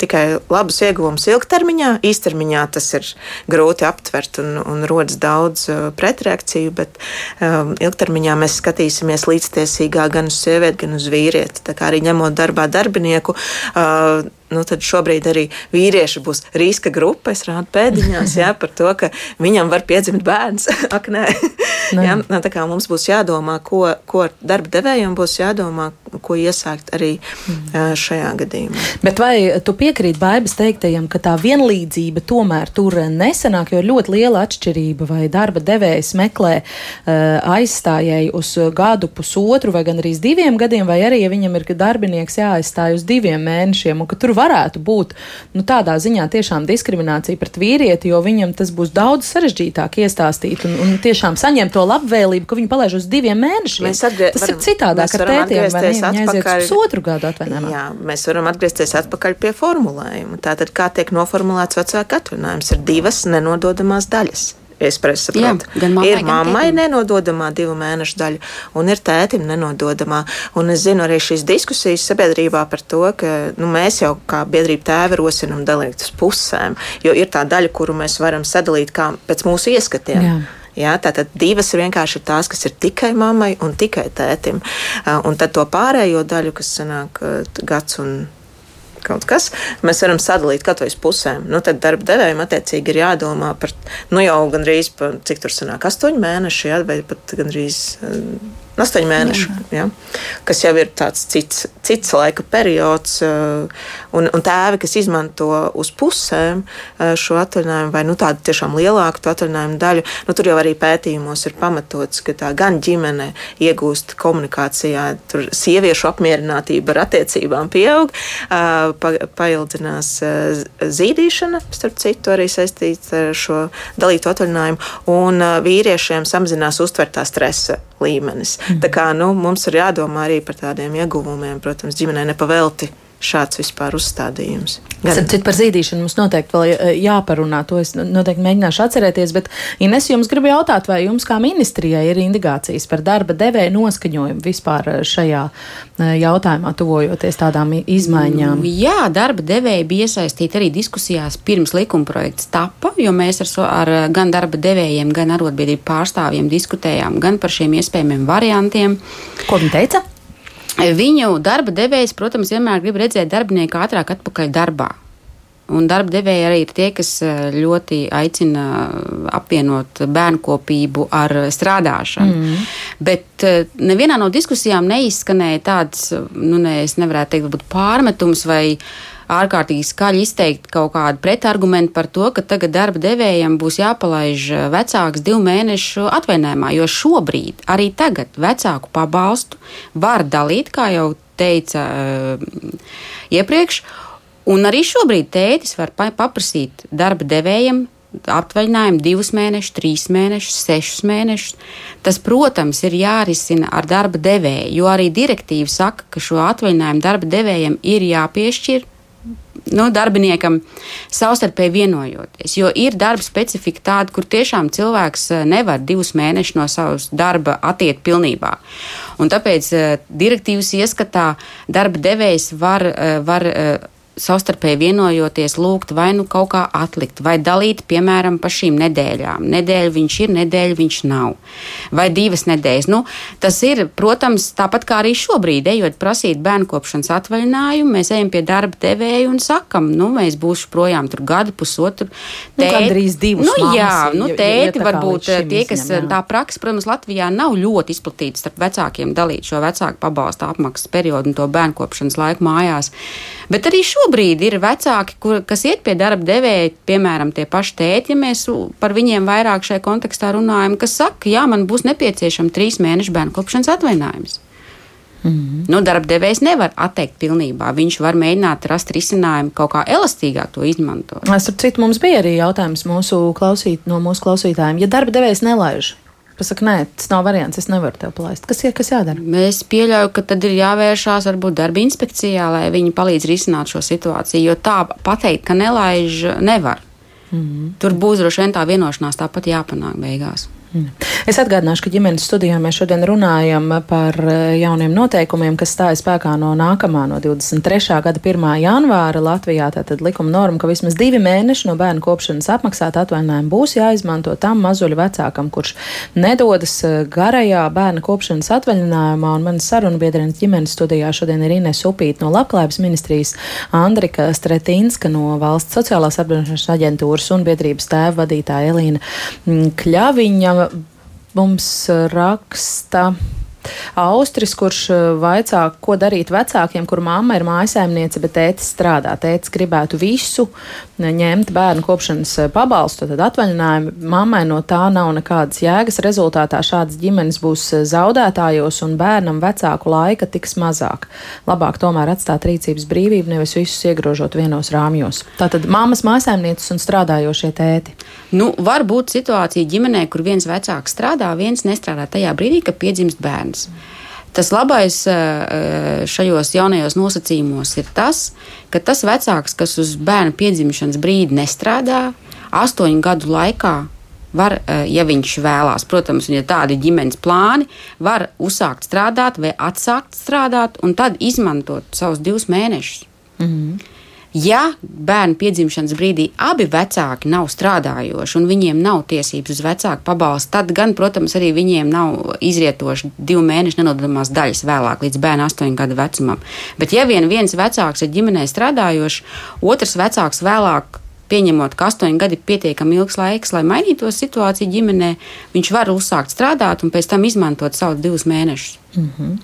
S1: tikai labus ieguvumus ilgtermiņā. Īstermiņā tas ir grūti aptvert un, un rodas daudz uh, pretreakciju, bet um, ilgtermiņā mēs skatīsimies līdztiesīgā gan uz sievieti, gan uz vīrieti. Tā kā arī ņemot darbā darbinieku. Uh, nu, tad šobrīd arī vīrieši būs riska grupa. Es rādu pēdiņās jā, par to, ka viņam var piedzimt bērns. Ak, nē. jā, nu, tā kā mums būs jādomā, ko, ko darba devējiem būs jādomā, ko iesākt arī mm. šajā gadījumā.
S3: Bet vai tu piekrīti Baibas teiktajam, ka tā vienlīdzība tomēr tur nesenāk, jo ir ļoti liela atšķirība, vai darba devējs meklē uh, aizstājēju uz gadu, pusotru vai gan arī diviem gadiem, vai arī, ja viņam ir darbinieks jāaizstāj uz diviem mēnešiem, un ka tur varētu būt nu, tādā ziņā tiešām diskriminācija pret vīrieti, jo viņam tas būs daudz sarežģītāk iestāstīt un, un tiešām saņemt to labvēlību, ka viņi palaiž uz diviem mēnešiem.
S1: Atgrie...
S3: Tas varam, ir citādāk ar tētiem, vai ne? Viņi uz pusotru gadu atvaļinājumā.
S1: Jā, mēs varam atgriezties atpakaļ pie formulējuma. Tātad, kā tiek noformulēts vecāka atvaļinājums, ir divas nenododamās daļas. Es saprotu, ka ir mammai nenododamā divu mēnešu daļa, un ir tētim nenododamā. Un es zinu arī šīs diskusijas sabiedrībā par to, ka nu, mēs jau kā biedrība tēvi rosinam dalīt uz pusēm, jo ir tā daļa, kuru mēs varam sadalīt kā pēc mūsu ieskatiem. Jā. Jā, tātad divas vienkārši ir tās, kas ir tikai mammai un tikai tētim. Un tad to pārējo daļu, kas sanāk gads un kaut kas, mēs varam sadalīt katru uz pusēm. Nu, tad darba devējiem attiecīgi ir jādomā par, nu jau gandrīz, par, cik tur sanāk, astoņi mēneši, jā, vai pat gandrīz. Uh, Astoņi mēneši, ja, kas jau ir tāds cits, cits laika periods, eh, un, un tēvi, kas izmanto uz pusēm eh, šo atvaļinājumu, vai nu, tādu tiešām lielāku atvaļinājumu daļu, nu, tur jau arī pētījumos ir pamatots, ka tā gan ģimene iegūst komunikācijā, tur sieviešu apmierinātība ar attiecībām pieaug, eh, pa, paildzinās zīdīšana, starp citu, arī saistīta ar šo dalītu atvaļinājumu, un vīriešiem samazinās uztvertā stresa līmenis. Mm. Tā kā nu, mums ir jādomā arī par tādiem ieguvumiem, protams, ģimenei nepavelti šāds vispār uzstādījums.
S3: Citu par zīdīšanu mums noteikti vēl eh, jāparunā, to es noteikti mēģināšu atcerēties, bet Ines jums gribu jautāt, vai jums kā ministrijai ir indikācijas par darba devēju noskaņojumu vispār eh, šajā eh, jautājumā, tuvojoties tādām izmaiņām?
S4: Mm, jā, darba devēji bija iesaistīti arī diskusijās pirms likumprojekts tapa, jo mēs ar, ar gan darba devējiem, gan arotbiedrību pārstāvjiem diskutējām gan par šiem iespējamiem variantiem.
S3: Ko viņi teica?
S4: Viņu darba devējs, protams, vienmēr grib redzēt darbinieku ātrāk atpakaļ darbā. Un darba devēji arī ir tie, kas eh, ļoti aicina apvienot bērnu kopību ar strādāšanu. Mm. Bet eh, nevienā no diskusijām neizskanēja tāds, nu, ne, es nevarētu teikt, pārmetums vai ārkārtīgi skaļi izteikt kaut kādu pretargumentu par to, ka tagad darba devējiem būs jāpalaiž vecāks divu mēnešu atvainājumā, jo šobrīd arī tagad vecāku pabalstu var dalīt, kā jau teica uh, iepriekš, un arī šobrīd tētis var paprasīt darba devējiem atvaļinājumu divus mēnešus, trīs mēnešus, sešus mēnešus. Tas, protams, ir jārisina ar darba devēju, jo arī direktīva saka, ka šo atvaļinājumu darba devējiem ir jāpiešķir nu, darbiniekam savstarpēji vienojoties. Jo ir darba specifika tāda, kur tiešām cilvēks eh, nevar divus mēnešus no savas darba attiekt pilnībā. Un tāpēc eh, direktīvas ieskatā darba devējs var, eh, var savstarpēji vienojoties, lūgt vai nu kaut kā atlikt, vai dalīt, piemēram, pa šīm nedēļām. Nedēļa viņš ir, nedēļa viņš nav. Vai divas nedēļas. Nu, tas ir, protams, tāpat kā arī šobrīd, ejot prasīt bērnu kopšanas atvaļinājumu, mēs ejam pie darba devēja un sakam, nu, mēs būsim projām tur gadu, pusotru.
S3: Nu, gandrīz divus.
S4: Nu, jā, nu, tēti ja varbūt tie, kas izņem, tā praksa, protams, Latvijā nav ļoti izplatīta starp vecākiem dalīt šo vecāku pabalstu apmaksas periodu un to bērnu kopšanas laiku mājās. Bet arī šo šobrīd ir vecāki, kur, kas iet pie darba devēja, piemēram, tie paši tēti, ja mēs par viņiem vairāk šajā kontekstā runājam, kas saka, jā, man būs nepieciešama trīs mēnešu bērnu kopšanas atvainājums. Mm -hmm. nu, Darbdevējs nevar atteikt pilnībā. Viņš var mēģināt rast risinājumu, kaut kā elastīgāk to izmantot.
S3: Starp citu, mums bija arī jautājums mūsu klausīt, no mūsu klausītājiem. Ja darbdevējs nelaiž pasaka, nē, tas nav variants, es nevaru tev palaist. Kas ir, kas jādara?
S4: Es pieļauju, ka tad ir jāvēršās varbūt darba inspekcijā, lai viņi palīdz risināt šo situāciju, jo tā pateikt, ka nelaiž, nevar. Mm -hmm. Tur būs droši vien tā vienošanās tāpat jāpanāk beigās.
S3: Mm. Es atgādināšu, ka ģimenes studijā mēs šodien runājam par eh, jauniem noteikumiem, kas stājas spēkā no nākamā, no 23. gada 1. janvāra Latvijā. Tātad likuma norma, ka vismaz divi mēneši no bērnu kopšanas apmaksāta atvaļinājuma būs jāizmanto tam mazuļu vecākam, kurš nedodas eh, garajā bērnu kopšanas atvaļinājumā. Un manas sarunu biedrenes ģimenes studijā šodien ir Ines Upīta no Labklājības ministrijas, Andrika Stretīnska no Valsts sociālās apdrošināšanas aģentūras un biedrības tēva vadītāja Elīna mm, Kļaviņa mums raksta. Austris, kurš eh, vaicā, ko darīt vecākiem, kur mamma ir mājasēmniece, bet tētis strādā. Tētis gribētu visu eh, ņemt bērnu kopšanas eh, pabalstu, tad atvaļinājumu. Mammai no tā nav nekādas jēgas. Rezultātā šādas ģimenes būs zaudētājos un bērnam vecāku laika tiks mazāk. Labāk tomēr atstāt rīcības brīvību, nevis visus iegrožot vienos rāmjos. Tātad mammas mājasēmnieces un strādājošie tēti.
S4: Nu, var būt situācija ģimenē, kur viens vecāks strādā, viens nestrādā tajā brīdī, kad piedzimst bērns bērns. Tas labais eh, eh, šajos jaunajos nosacījumos ir tas, ka tas vecāks, kas uz bērna piedzimšanas brīdi nestrādā, astoņu gadu laikā var, eh, ja viņš vēlās, protams, un ja tādi ģimenes plāni, var uzsākt strādāt vai atsākt strādāt un tad izmantot savus divus mēnešus. Mm -hmm. Ja bērnu piedzimšanas brīdī abi vecāki nav strādājoši un viņiem nav tiesības uz vecāku pabalstu, tad gan, protams, arī viņiem nav izrietoši divu mēnešu nenododamās daļas vēlāk, līdz bērna astoņu gadu vecumam. Bet, ja vien viens vecāks ir ģimenē strādājošs, otrs vecāks vēlāk pieņemot, ka astoņi gadi ir pietiekami ilgs laiks, lai mainītos situācija ģimenē, viņš var uzsākt strādāt un pēc tam izmantot savus divus mēnešus. Mm -hmm.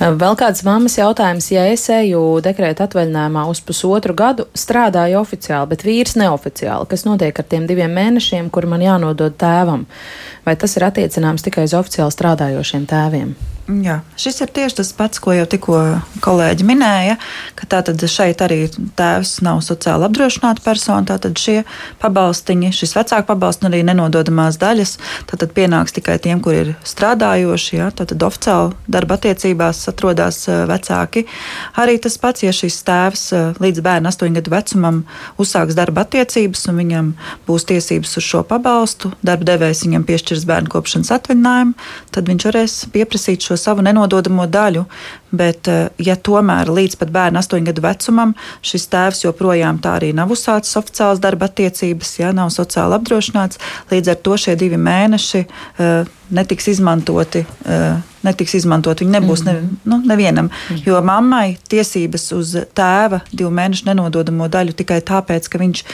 S3: Vēl kāds mammas jautājums, ja es eju dekrēta atvaļinājumā uz pusotru gadu, strādāju oficiāli, bet vīrs neoficiāli, kas notiek ar tiem diviem mēnešiem, kur man jānodod tēvam? Vai tas ir attiecināms tikai uz oficiāli strādājošiem tēviem?
S5: Jā, šis ir tieši tas pats, ko jau tikko kolēģi minēja, ka tātad šeit arī tēvs nav sociāli apdrošināta persona, tātad šie pabalstiņi, šis vecāku pabalsts un arī nenododamās daļas, tātad pienāks tikai tiem, kur ir strādājoši, jā, tātad oficiāli darba attiecībās atrodas vecāki. Arī tas pats, ja šis tēvs līdz bērna astoņu gadu vecumam uzsāks darba attiecības un viņam būs tiesības uz šo pabalstu, darba devējs viņam piešķirs bērnu kopšanas atvaļinājumu, tad viņš varēs pieprasīt šo savu nenododamo daļu. Bet, eh, ja tomēr līdz pat bērna astoņu gadu vecumam šis tēvs joprojām tā arī nav uzsācis oficiālas darba attiecības, ja nav sociāli apdrošināts, līdz ar to šie divi mēneši uh, netiks izmantoti uh, netiks izmantot. Viņa nebūs ne, nu, nevienam. Jo mammai tiesības uz tēva divu mēnešu nenododamo daļu tikai tāpēc, ka viņš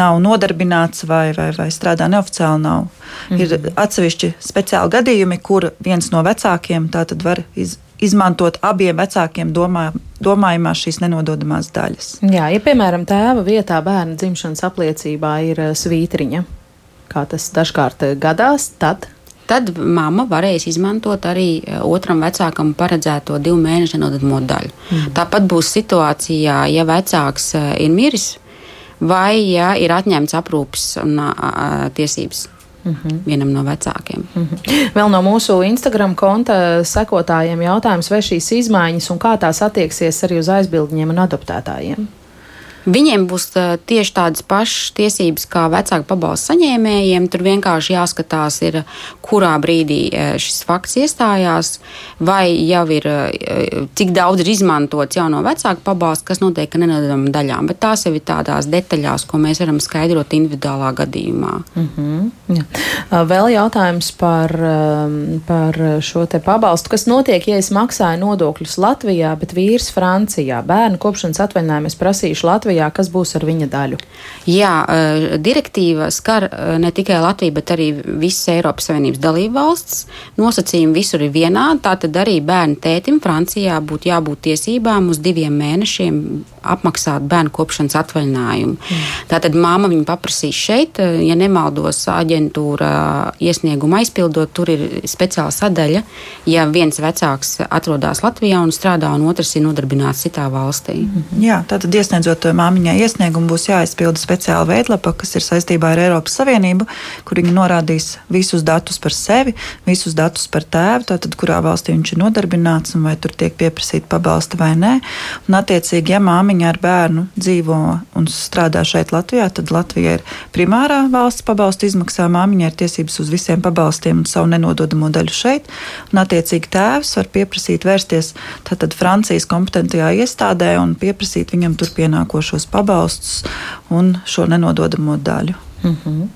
S5: nav nodarbināts vai, vai, vai strādā neoficiāli. Nav. Ir atsevišķi speciāli gadījumi, kur viens no vecākiem var iz, izmantot abiem vecākiem domā, domājumās šīs nenododamās daļas.
S3: Jā, ja piemēram tēva vietā bērna dzimšanas apliecībā ir eh, svītriņa, kā tas dažkārt eh, gadās, tad
S4: tad mamma varēs izmantot arī eh, otram vecākam paredzēto divu mēnešu nenododamo daļu. Mm. Tāpat būs situācijā, ja vecāks ir miris vai ja ir atņemts aprūpes un a, tiesības. Mm -hmm. vienam no vecākiem. Mm
S3: -hmm. Vēl no mūsu Instagram konta sekotājiem jautājums, vai šīs izmaiņas un kā tās attieksies arī uz aizbildņiem un adoptētājiem?
S4: Viņiem būs tieši tādas pašas tiesības kā vecāku pabalstu saņēmējiem. Tur vienkārši jāskatās, ir, kurā brīdī šis fakts iestājās, vai jau ir cik daudz ir izmantots jauno vecāku pabalstu, kas notiek nenododamām daļām. Bet tās jau ir tādās detaļās, ko mēs varam skaidrot individuālā gadījumā. Mm
S3: -hmm. Jā. Vēl jautājums par, par šo te pabalstu. Kas notiek, ja es maksāju nodokļus Latvijā, bet vīrs Francijā? Bērnu kopšanas atvaļinājumu es prasīšu Latvijā. Latvijā, kas būs ar viņa daļu?
S4: Jā, eh, direktīva skar eh, ne tikai Latviju, bet arī visas Eiropas Savienības dalību valsts. Nosacījumi visur ir vienādi. Tātad arī bērnu tētim Francijā būtu jābūt tiesībām uz diviem mēnešiem apmaksāt bērnu kopšanas atvaļinājumu. Mm. Tātad māma viņu paprasīs šeit, eh, ja nemaldos aģentūra iesniegumu aizpildot, tur ir speciāla sadaļa, ja viens vecāks atrodas Latvijā un strādā, un otrs ir nodarbināts citā valstī.
S5: Mm -hmm. Jā, tātad iesniedzot māmiņai iesniegumu būs jāizpilda speciāla veidlapa, kas ir saistībā ar Eiropas Savienību, kur viņi norādīs visus datus par sevi, visus datus par tēvu, tātad kurā valstī viņš ir nodarbināts un vai tur tiek pieprasīta pabalsta vai nē. Un, attiecīgi, ja māmiņa ar bērnu dzīvo un strādā šeit Latvijā, tad Latvija ir primārā valsts pabalstu izmaksā. Māmiņai ir tiesības uz visiem pabalstiem un savu nenododamo daļu šeit. Un, attiecīgi, tēvs var pieprasīt vērsties tātad Francijas kompetentajā iestādē un pieprasīt viņam tur pienākošos pabalstus un šo nenododamo daļu. Mm -hmm.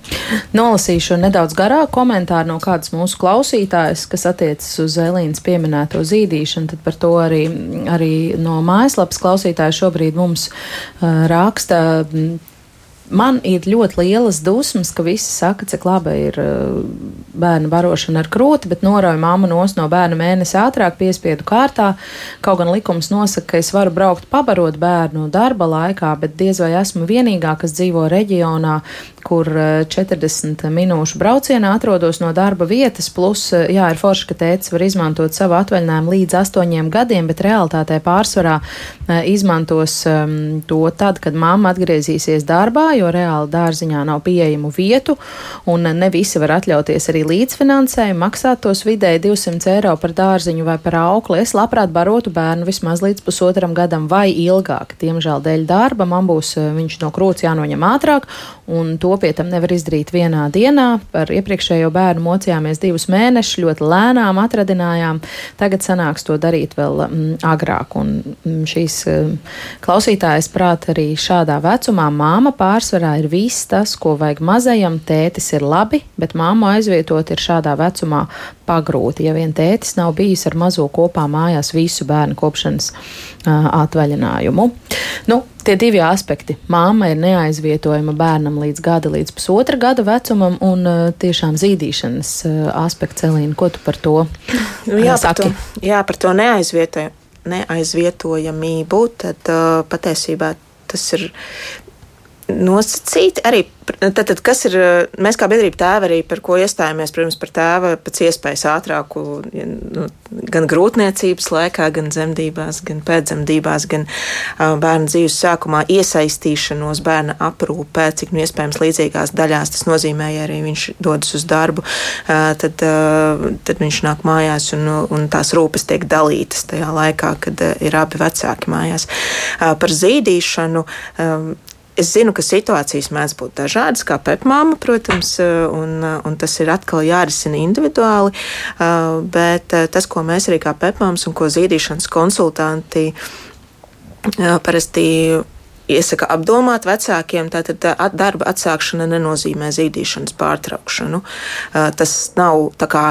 S3: Nolasīšu nedaudz garāku komentāru no kādas mūsu klausītājas, kas attiecas uz Elīnas pieminēto zīdīšanu. Tad par to arī, arī no mājaslapas klausītāja šobrīd mums uh, raksta. Man ir ļoti lielas dusmas, ka visi saka, cik laba ir uh, bērnu barošana ar krūti, bet norauj mammu nos no bērna mēnesi ātrāk piespiedu kārtā. Kaut gan likums nosaka, ka es varu braukt pabarot bērnu darba laikā, bet diez vai esmu vienīgā, kas dzīvo reģionā, kur 40 eh, minūšu braucienā atrodos no darba vietas, plus, eh, jā, ir forši, ka tēcis var izmantot savu atvaļinājumu līdz astoņiem gadiem, bet realitātē pārsvarā eh, izmantos um, to tad, kad mamma atgriezīsies darbā, jo reāli dārziņā nav pieejamu vietu, un ne visi var atļauties arī līdzfinansējumu, maksāt tos vidēji 200 eiro par dārziņu vai par aukli. Es labprāt barotu bērnu vismaz līdz pusotram gadam vai ilgāk. Diemžēl dēļ darba man būs viņš no krūts jānoņem ātrāk, un to pie tam nevar izdarīt vienā dienā. Par iepriekšējo bērnu mocījāmies divus mēnešus, ļoti lēnām atradinājām. Tagad sanāks to darīt vēl mm, agrāk. Un mm, šīs mm, klausītājas prāt arī šādā vecumā māma pārsvarā ir viss tas, ko vajag mazajam. Tētis ir labi, bet māmu aizvietot ir šādā vecumā pagrūti. Ja vien tētis nav bijis ar mazo kopā mājās visu bērnu kopšanas uh, atvaļinājumu. Nu, tie divi aspekti. Māma ir neaizvietojama bērnam līdz gada, līdz pusotra gada vecumam, un uh, tiešām zīdīšanas uh, aspekts, Elīna, ko tu par to
S1: nu, jā, saki? Par to, jā, par to neaizvietojamību, tad uh, patiesībā tas ir nosacīti arī Tad, tad, kas ir mēs kā biedrība tēva arī par ko iestājāmies? Protams, par tēva pēc iespējas ātrāku, nu, gan grūtniecības laikā, gan dzemdībās, gan pēcdzemdībās, gan uh, bērna dzīves sākumā iesaistīšanos bērna aprūpē, cik nu iespējams līdzīgās daļās. Tas nozīmē, ja arī viņš dodas uz darbu, uh, tad, uh, tad viņš nāk mājās un, un tās rūpes tiek dalītas tajā laikā, kad uh, ir abi vecāki mājās. Uh, par zīdīšanu. Um, Es zinu, ka situācijas mēdz būt dažādas, kā pepmāma, protams, un, un tas ir atkal jārisina individuāli. Bet tas, ko mēs arī kā pepmāmas un ko zīdīšanas konsultanti parasti iesaka apdomāt vecākiem, tātad darba atsākšana nenozīmē zīdīšanas pārtraukšanu. Tas nav tā kā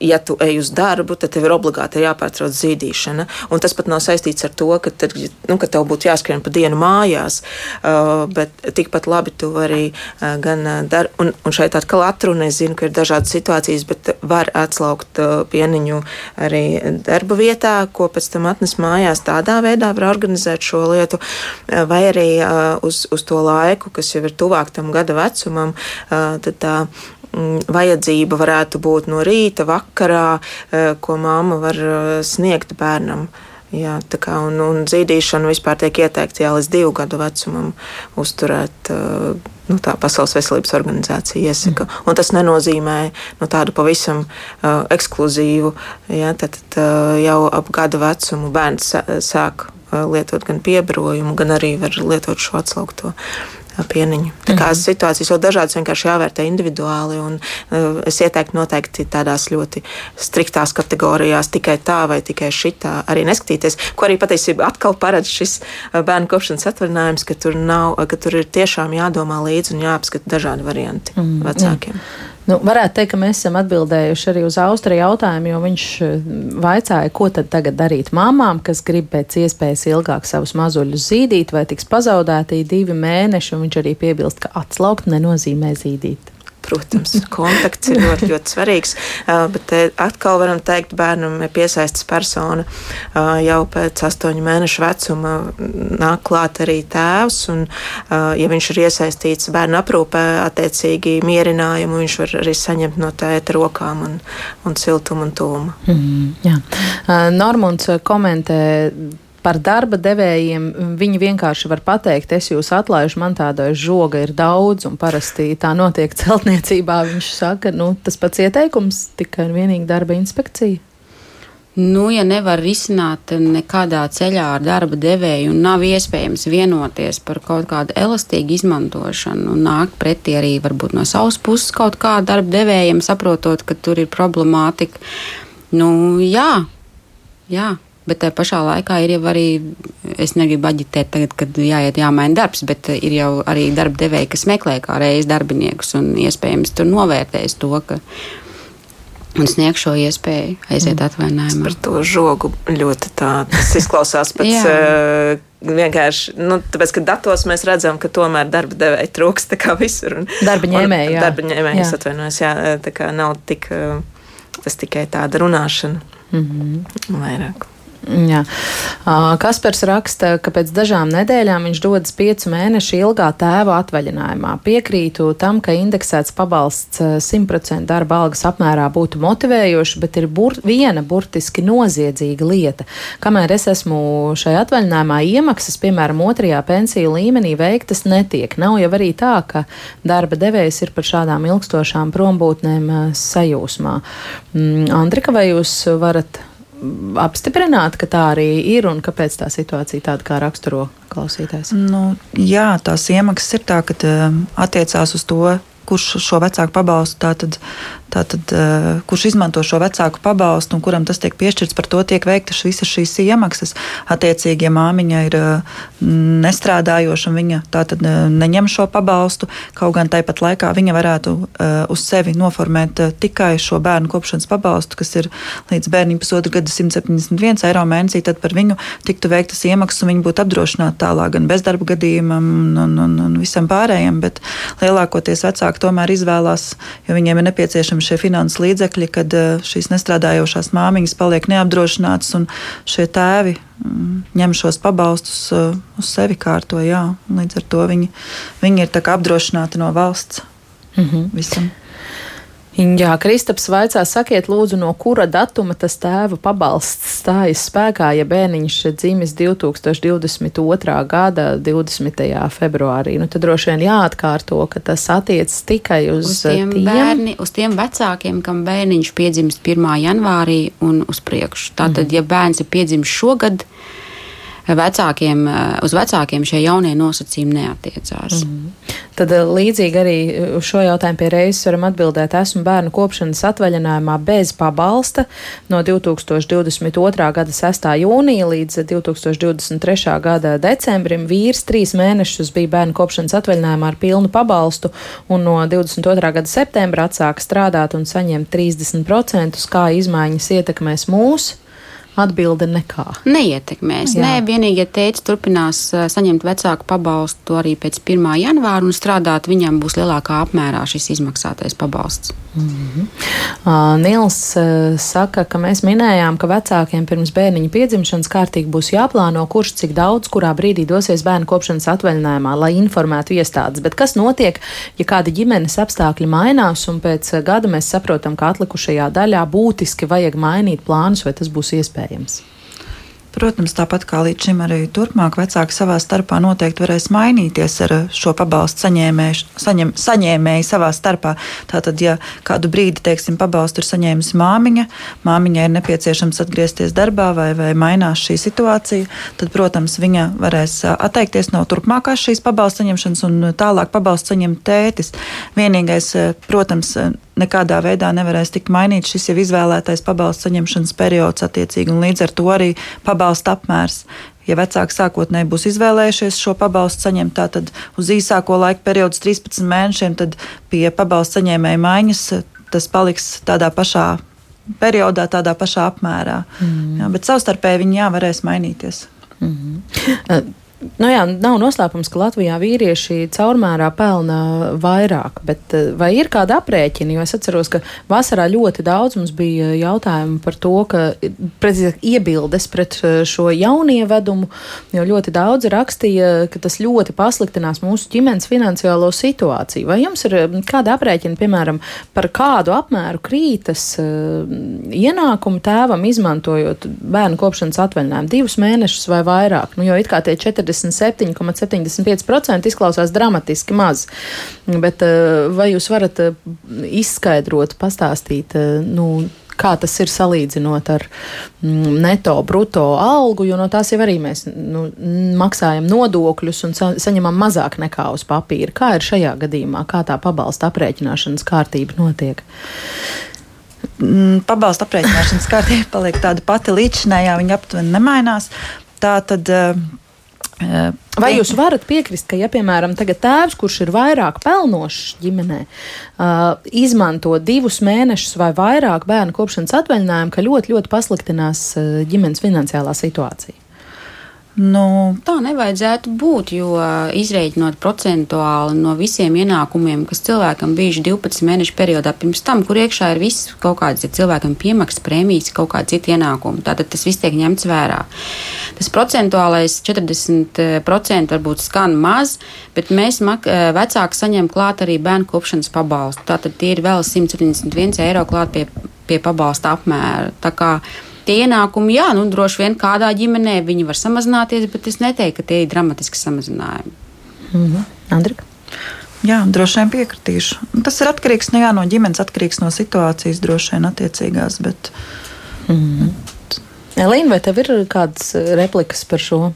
S1: ja tu ej uz darbu, tad tev ir obligāti jāpārtrauc zīdīšana. Un tas pat nav saistīts ar to, ka, tad, nu, ka tev būtu jāskrien pa dienu mājās, uh, bet tikpat labi tu vari uh, gan uh, darīt, un, un šeit atkal atrunē, es zinu, ka ir dažādas situācijas, bet var atslaukt uh, pieniņu arī darba vietā, ko pēc tam atnes mājās. Tādā veidā var organizēt šo lietu, uh, vai arī uh, uz, uz to laiku, kas jau ir tuvāk tam gada vecumam, uh, tad tā Mm, vajadzība varētu būt no rīta, vakarā, eh, ko mamma var eh, sniegt bērnam. Jā, kā, un, un zīdīšanu vispār tiek ieteikts jau līdz divu gadu vecumam uzturēt. Eh, nu, tā Pasaules veselības organizācija iesaka. Mm. Un tas nenozīmē nu, tādu pavisam uh, ekskluzīvu. Jā, tad, uh, jau ap gada vecumu bērns sāk uh, lietot gan piebarojumu, gan arī var lietot šo atslaugto pieniņu. Tā kā mm -hmm. situācijas ļoti dažādas, vienkārši jāvērtē individuāli. Un, uh, es ieteiktu noteikti tādās ļoti striktās kategorijās, tikai tā vai tikai šitā, arī neskatīties. Ko arī patiesībā atkal paredz šis uh, bērnu kopšanas atvaļinājums, ka tur, nav, ka tur ir tiešām jādomā līdzi un jāapskata dažādi varianti mm -hmm. vecākiem. Jā.
S3: Nu, varētu teikt, ka mēs esam atbildējuši arī uz Austriju jautājumu, jo viņš eh, vaicāja, ko tad tagad darīt mamām, kas grib pēc iespējas ilgāk savus mazuļus zīdīt, vai tiks pazaudēti divi mēneši, un viņš arī piebilst, ka atslaukt nenozīmē zīdīt.
S1: Protams, kontakts ir ļoti, ļoti svarīgs. Bet atkal varam teikt, bērnam ir piesaistīts persona jau pēc astoņu mēnešu vecuma. Nāk klāt arī tēvs, un, ja viņš ir iesaistīts bērnu aprūpē, attiecīgi mierinājumu viņš var arī saņemt no tēta rokām un, un siltumu un tūmu.
S3: Mm, jā. Normunds komentē par darba devējiem viņi vienkārši var pateikt, es jūs atlaižu, man tāda žoga ir daudz, un parasti tā notiek celtniecībā. Viņš saka, nu, tas pats ieteikums tikai un vienīgi darba inspekcija.
S4: Nu, ja nevar risināt nekādā ceļā ar darba devēju un nav iespējams vienoties par kaut kādu elastīgu izmantošanu un nākt pretī arī varbūt no savas puses kaut kā darba devējiem, saprotot, ka tur ir problemātika, nu jā, jā, Bet tajā pašā laikā ir jau arī, es negribu aģitēt, tagad, kad jāiet, jāmaina darbs, bet ir jau arī darba devēji, kas meklē kā reiz darbiniekus un iespējams tur novērtēs to, ka un sniegš šo iespēju aiziet mm. atvaļinājumā.
S1: Par to žogu ļoti tā, tas izklausās pēc. uh, vienkārši, nu, tāpēc, ka datos mēs redzam, ka tomēr darba devēja trūkst visur. Un,
S3: darba ņēmēji, jā.
S1: Darba ņēmēji, es atvainojos, jā, tā kā nav tik, tas tikai tāda runāšana. Mm -hmm. Vairāk.
S3: Jā. Kaspars raksta, ka pēc dažām nedēļām viņš dodas piecu mēnešu ilgā tēva atvaļinājumā. Piekrītu tam, ka indeksēts pabalsts 100% darba algas apmērā būtu motivējoši, bet ir bur viena burtiski noziedzīga lieta. Kamēr es esmu šajā atvaļinājumā, iemaksas, piemēram, otrajā pensiju līmenī veiktas netiek. Nav jau arī tā, ka darba devējs ir par šādām ilgstošām prombūtnēm sajūsmā. Mm, Andrika, vai jūs varat apstiprināt, ka tā arī ir un kāpēc tā situācija tāda, kā raksturo klausītājs?
S5: Nu, jā, tās iemaksas ir tā, ka um, attiecās uz to, kurš šo vecāku pabalstu tātad, tātad, uh, kurš izmanto šo vecāku pabalstu un kuram tas tiek piešķirts, par to tiek veiktas visas šīs iemaksas. Attiecīgi, ja māmiņa ir uh, nestrādājoša viņa tātad uh, neņem šo pabalstu, kaut gan tāpat laikā viņa varētu uz sevi noformēt tikai šo bērnu kopšanas pabalstu, kas ir līdz bērnam pusotra gada 171 eiro mēnesī, tad par viņu tiktu veiktas iemaksas un viņa būtu apdrošināta tālāk gan bezdarba gadījumam un, un, un, visam pārējiem, bet lielākoties vecāki tomēr izvēlās, jo viņiem ir nepieciešami šie finanses līdzekļi, kad eh, šīs nestrādājošās māmiņas paliek neapdrošinātas un šie tēvi mm, ņem šos pabalstus eh, uz sevi kārto. Jā. Līdz ar to viņi, viņi ir apdrošināti no valsts mm -hmm. visam.
S3: Jā, Kristaps vaicā, sakiet, lūdzu, no kura datuma tas tēva pabalsts stājas spēkā, ja bērniņš dzimis 2022. gada 20. februārī. Nu, tad droši vien jāatkārto, ka tas attiecas tikai uz,
S4: uz tiem, tiem bērni, uz tiem vecākiem, kam bērniņš piedzimst 1. janvārī un uz priekšu. Tātad, mm. ja bērns ir piedzimis šogad, vecākiem, uz vecākiem šie jaunie nosacījumi neatiecās. Mm -hmm.
S3: Tad līdzīgi arī uz šo jautājumu pie reizes varam atbildēt. Esmu bērnu kopšanas atvaļinājumā bez pabalsta no 2022. gada 6. jūnija līdz 2023. gada decembrim. Vīrs trīs mēnešus bija bērnu kopšanas atvaļinājumā ar pilnu pabalstu un no 22. gada septembra atsāka strādāt un saņemt 30%, kā izmaiņas ietekmēs mūsu Atbilde nekā.
S4: Neietekmēs. Jā. Nē, vienīgi, ja tēvs turpinās saņemt vecāku pabalstu arī pēc 1. janvāra un strādāt, viņam būs lielākā apmērā šis izmaksātais pabalsts. Mm -hmm.
S3: uh, Nils uh, saka, ka mēs minējām, ka vecākiem pirms bērniņa piedzimšanas kārtīgi būs jāplāno, kurš cik daudz, kurā brīdī dosies bērnu kopšanas atvaļinājumā, lai informētu iestādes. Bet kas notiek, ja kādi ģimenes apstākļi mainās un pēc gada mēs saprotam, ka atlikušajā daļā būtiski vajag mainīt plānus, vai tas būs iespējams? Iespējams.
S5: Protams, tāpat kā līdz šim arī turpmāk vecāki savā starpā noteikti varēs mainīties ar šo pabalstu saņēmēju, saņem, saņēmēju savā starpā. Tātad, ja kādu brīdi, teiksim, pabalstu ir saņēmusi māmiņa, māmiņai ir nepieciešams atgriezties darbā vai, vai mainās šī situācija, tad, protams, viņa varēs atteikties no turpmākās šīs pabalstu saņemšanas un tālāk pabalstu saņemt tētis. Vienīgais, protams, nekādā veidā nevarēs tikt mainīts šis jau izvēlētais pabalstu saņemšanas periods attiecīgi, un līdz ar to arī pabalsta apmērs. Ja vecāki sākotnēji būs izvēlējušies šo pabalstu saņemt tātad uz īsāko laika periodu, 13 mēnešiem, tad pie pabalstu saņēmēja maiņas tas paliks tādā pašā periodā, tādā pašā apmērā. Mm. Jā, bet savstarpēji viņi jā, varēs mainīties. Mm
S3: -hmm. Nu jā, nav noslēpums, ka Latvijā vīrieši caurmērā pelna vairāk, bet eh, vai ir kāda aprēķina? Jo es atceros, ka vasarā ļoti daudz mums bija jautājumu par to, ka precīzāk iebildes pret eh, šo jaunievedumu, jo ļoti daudz rakstīja, ka tas ļoti pasliktinās mūsu ģimenes finansiālo situāciju. Vai jums ir eh, kāda aprēķina, piemēram, par kādu apmēru krītas ienākumu tēvam izmantojot bērnu kopšanas atvaļinājumu divus mēnešus vai vairāk? Nu, jo it kā tie 40 47,75% izklausās dramatiski maz. Bet eh, vai jūs varat eh, izskaidrot, pastāstīt, eh, nu, kā tas ir salīdzinot ar mm, neto, bruto algu, jo no tās jau arī mēs nu, maksājam nodokļus un sa saņemam mazāk nekā uz papīra. Kā ir šajā gadījumā, kā tā pabalsta aprēķināšanas kārtība notiek?
S5: Mm, pabalsta aprēķināšanas kārtība paliek tāda pati līdzinājā, viņa aptuveni nemainās. Tā tad
S3: Vai jūs varat piekrist, ka, ja, piemēram, tēvs, kurš ir vairāk pelnošs ģimenē, uh, izmanto divus mēnešus vai vairāk bērnu kopšanas atvaļinājumu, ka ļoti, ļoti pasliktinās ģimenes finansiālā situācija?
S4: Nu, tā nevajadzētu būt, jo izreikinot procentuāli no visiem ienākumiem, kas cilvēkam bijuši 12 mēnešu periodā pirms tam, kur iekšā ir viss kaut kāds, ja cilvēkam piemaksas prēmijas, kaut kādi citi ienākumi, tātad tas viss tiek ņemts vērā. Tas procentuālais 40% varbūt skan maz, bet mēs vecāki saņem klāt arī bērnu kopšanas pabalstu. Tātad tie ir vēl 171 eiro klāt pie, pie pabalsta apmēra tie ienākumi, jā, nu, droši vien kādā ģimenē viņi var samazināties, bet es neteiktu, ka tie ir dramatiski samazinājumi.
S3: Mm -hmm. Andrika?
S5: Jā, droši vien piekritīšu. Tas ir atkarīgs nu, jā, no ģimenes, atkarīgs no situācijas, droši vien attiecīgās. Bet,
S3: mm -hmm. Elīna, vai tev ir kādas replikas par šo?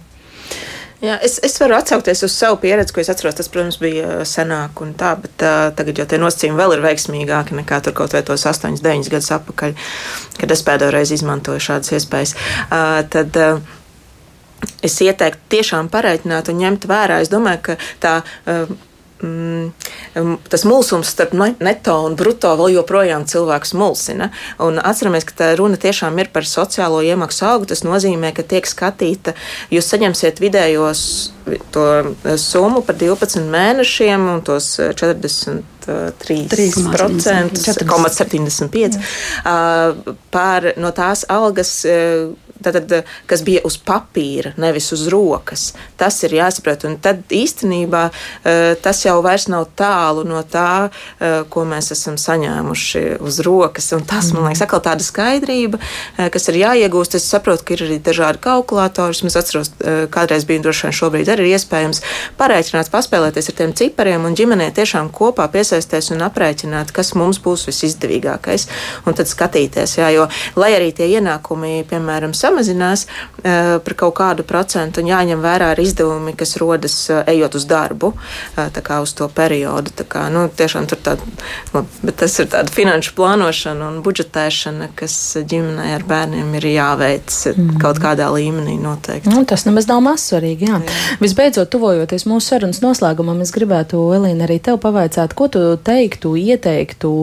S1: Jā, es, es varu atsaukties uz savu pieredzi, ko es atceros. Tas, protams, bija uh, senāk un tā, bet uh, tagad jau tie nosacījumi vēl ir veiksmīgāki nekā tur kaut vai tos 8, 9 gadus atpakaļ, kad es pēdējo reizi izmantoju šādas iespējas. Uh, tad, uh, Es ieteiktu tiešām pareiķināt un ņemt vērā. Es domāju, ka tā uh, mm, tas mulsums starp neto un bruto vēl joprojām cilvēks mulsina. Un atceramies, ka tā runa tiešām ir par sociālo iemaksu augu. Tas nozīmē, ka tiek skatīta, jūs saņemsiet vidējos to summu par 12 mēnešiem un tos 40. 3,75 par no tās algas, tātad, kas bija uz papīra, nevis uz rokas. Tas ir jāsaprot. Un tad īstenībā eh, tas jau vairs nav tālu no tā, eh, ko mēs esam saņēmuši uz rokas. Un tas, man liekas, atkal tāda skaidrība, eh, kas ir jāiegūst. Es saprotu, ka ir arī dažādi kalkulatori. Es atceros, kādreiz bija droši vien šobrīd arī iespējams parēķināt, paspēlēties ar tiem cipariem un ģimenē tiešām kopā piesaisties un aprēķināt, kas mums būs visizdevīgākais. Un tad skatīties, jā, jo lai arī tie ienākumi, piemēram, samazinās, samazinās uh, par kaut kādu procentu, un jāņem vērā arī izdevumi, kas rodas uh, ejot uz darbu, uh, tā kā uz to periodu. Tā kā, nu, tiešām tur tāda, nu, bet tas ir tāda finanšu plānošana un budžetēšana, kas ģimenei ar bērniem ir jāveic mm. kaut kādā līmenī noteikti.
S3: Nu, tas nemaz nav mazsvarīgi, jā. jā. Visbeidzot, tuvojoties mūsu sarunas noslēgumam, es gribētu, Elīna, arī tev pavaicāt, ko tu teiktu, ieteiktu,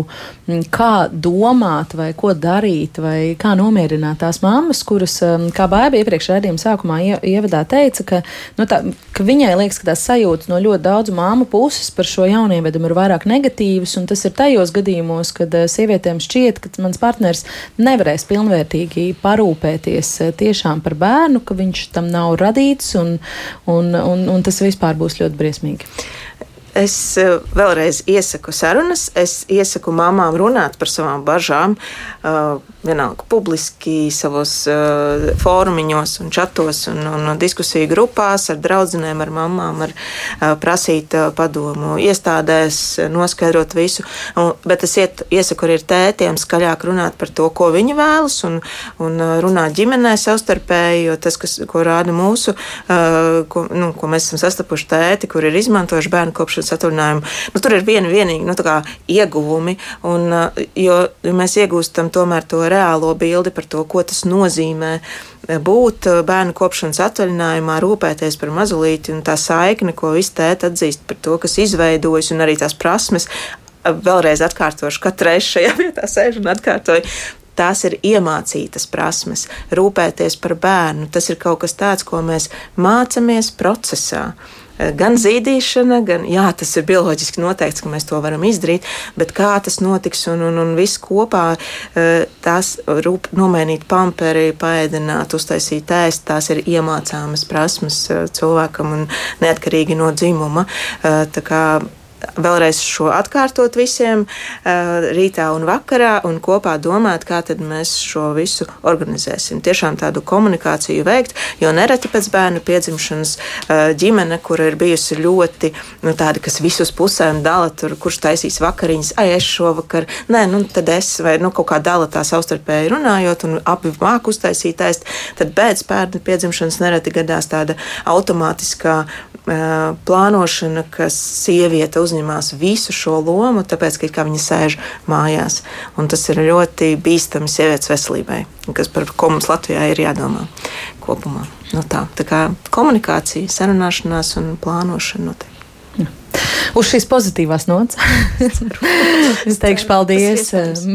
S3: kā domāt vai ko darīt vai kā nomierināt tās mammas, kuras, kā Baiba iepriekš redzījuma sākumā ievadā teica, ka, nu, tā, ka viņai liekas, ka tās sajūtas no ļoti daudzu māmu puses par šo jaunievedumu ir vairāk negatīvas, un tas ir tajos gadījumos, kad sievietēm šķiet, ka mans partners nevarēs pilnvērtīgi parūpēties tiešām par bērnu, ka viņš tam nav radīts, un, un, un, un tas vispār būs ļoti briesmīgi.
S1: Es eh, vēlreiz iesaku sarunas, es iesaku mamām runāt par savām bažām, uh, vienalga publiski, savos uh, fórumiņos, un čatos un, un diskusiju grupās ar draudzenēm, ar mamām, ar prasīt padomu iestādēs, noskaidrot visu. Bet es iet, iesaku arī tētiem skaļāk runāt par to, ko viņi vēlas, un, un runāt ģimenē savstarpēji, jo tas, kas, ko rāda mūsu, ko, nu, ko mēs esam sastapuši tēti, kur ir izmantojuši bērnu kopš kopšanas atvaļinājumu. Nu, tur ir viena vienīga nu, ieguvumi, un, uh, jo mēs iegūstam tomēr to reālo bildi par to, ko tas nozīmē uh, būt uh, bērnu kopšanas atvaļinājumā, rūpēties par mazulīti un tā saikne, ko visi tēti atzīst par to, kas izveidojas, un arī tās prasmes. Vēlreiz atkārtošu, katru reizi šajā vietā sēžu un atkārtoju. Tās ir iemācītas prasmes, rūpēties par bērnu. Tas ir kaut kas tāds, ko mēs mācāmies procesā. Uh, gan zīdīšana, gan jā, tas ir bioloģiski noteikts, ka mēs to varam izdarīt, bet kā tas notiks un, un, un viss kopā, eh, tās rūp, nomainīt pamperi, paēdināt, uztaisīt ēst, tās ir iemācāmas prasmes eh, cilvēkam un neatkarīgi no dzimuma. Eh, tā kā vēlreiz šo atkārtot visiem rītā un vakarā un kopā domāt, kā tad mēs šo visu organizēsim. Tiešām tādu komunikāciju veikt, jo nereti pēc bērnu piedzimšanas ģimene, kur ir bijusi ļoti nu, tāda, kas visus pusēm dala, tur, kurš taisīs vakariņas, ai es šovakar, nē, nu tad es, vai nu kaut kā dala tā savstarpēji runājot un abi māk uztaisīt ēst, tad pēc bērnu piedzimšanas nereti gadās tāda automātiskā plānošana, kas sieviete uz uzņemās visu šo lomu, tāpēc, ka viņa sēž mājās. Un tas ir ļoti bīstami sievietes veselībai, kas par ko mums Latvijā ir jādomā kopumā. Nu tā, tā kā komunikācija, sarunāšanās un plānošana notiek.
S3: Uz šīs pozitīvās nots. es teikšu paldies,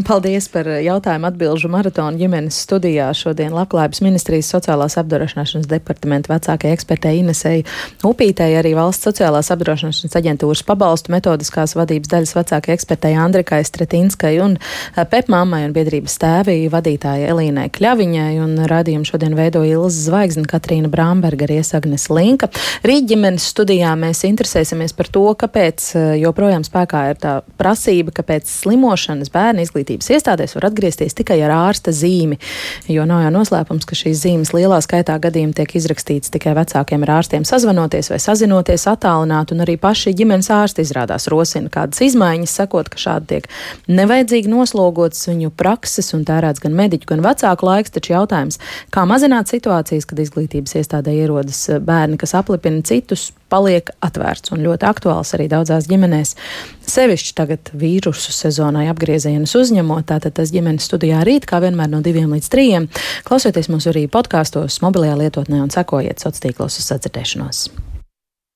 S3: paldies par jautājumu atbilžu maratonu ģimenes studijā. Šodien Labklājības ministrijas sociālās apdrošināšanas departamenta vecākajai ekspertei Inesei Upītei, arī valsts sociālās apdrošināšanas aģentūras pabalstu metodiskās vadības daļas vecākajai ekspertei Andrikai Stretinskai un eh, Pepmāmai un biedrības tēvī vadītājai Elīnai Kļaviņai. Un radījumu šodien veido Ilza Zvaigzne, Katrīna Bramberga, Iesagnes Linka. Rīt ģimenes studijā mēs interesēsimies par to, kāpēc eh, joprojām spēkā ir tā prasība, ka pēc slimošanas bērnu izglītības iestādēs var atgriezties tikai ar ārsta zīmi. Jo nav jau noslēpums, ka šīs zīmes lielā skaitā gadījumu tiek izrakstīts tikai vecākiem ar ārstiem sazvanoties vai sazinoties attālināt, un arī paši ģimenes ārsti izrādās rosina kādas izmaiņas, sakot, ka šādi tiek nevajadzīgi noslogots viņu prakses un tērēts gan mediķu, gan vecāku laiks, taču jautājums, kā mazināt situācijas, kad izglītības iestādē ierodas bērni, kas aplipina citus, paliek atvērts un ļoti aktuāls arī daudzās ģimenēs. Sevišķi tagad vīrusu sezonai apgriezienus uzņemot, tātad tas ģimenes studijā rīt, kā vienmēr no diviem līdz trījiem. Klausieties mūs arī podkāstos, mobilajā lietotnē un sekojiet sociālos tīklos uz sadzirdēšanos.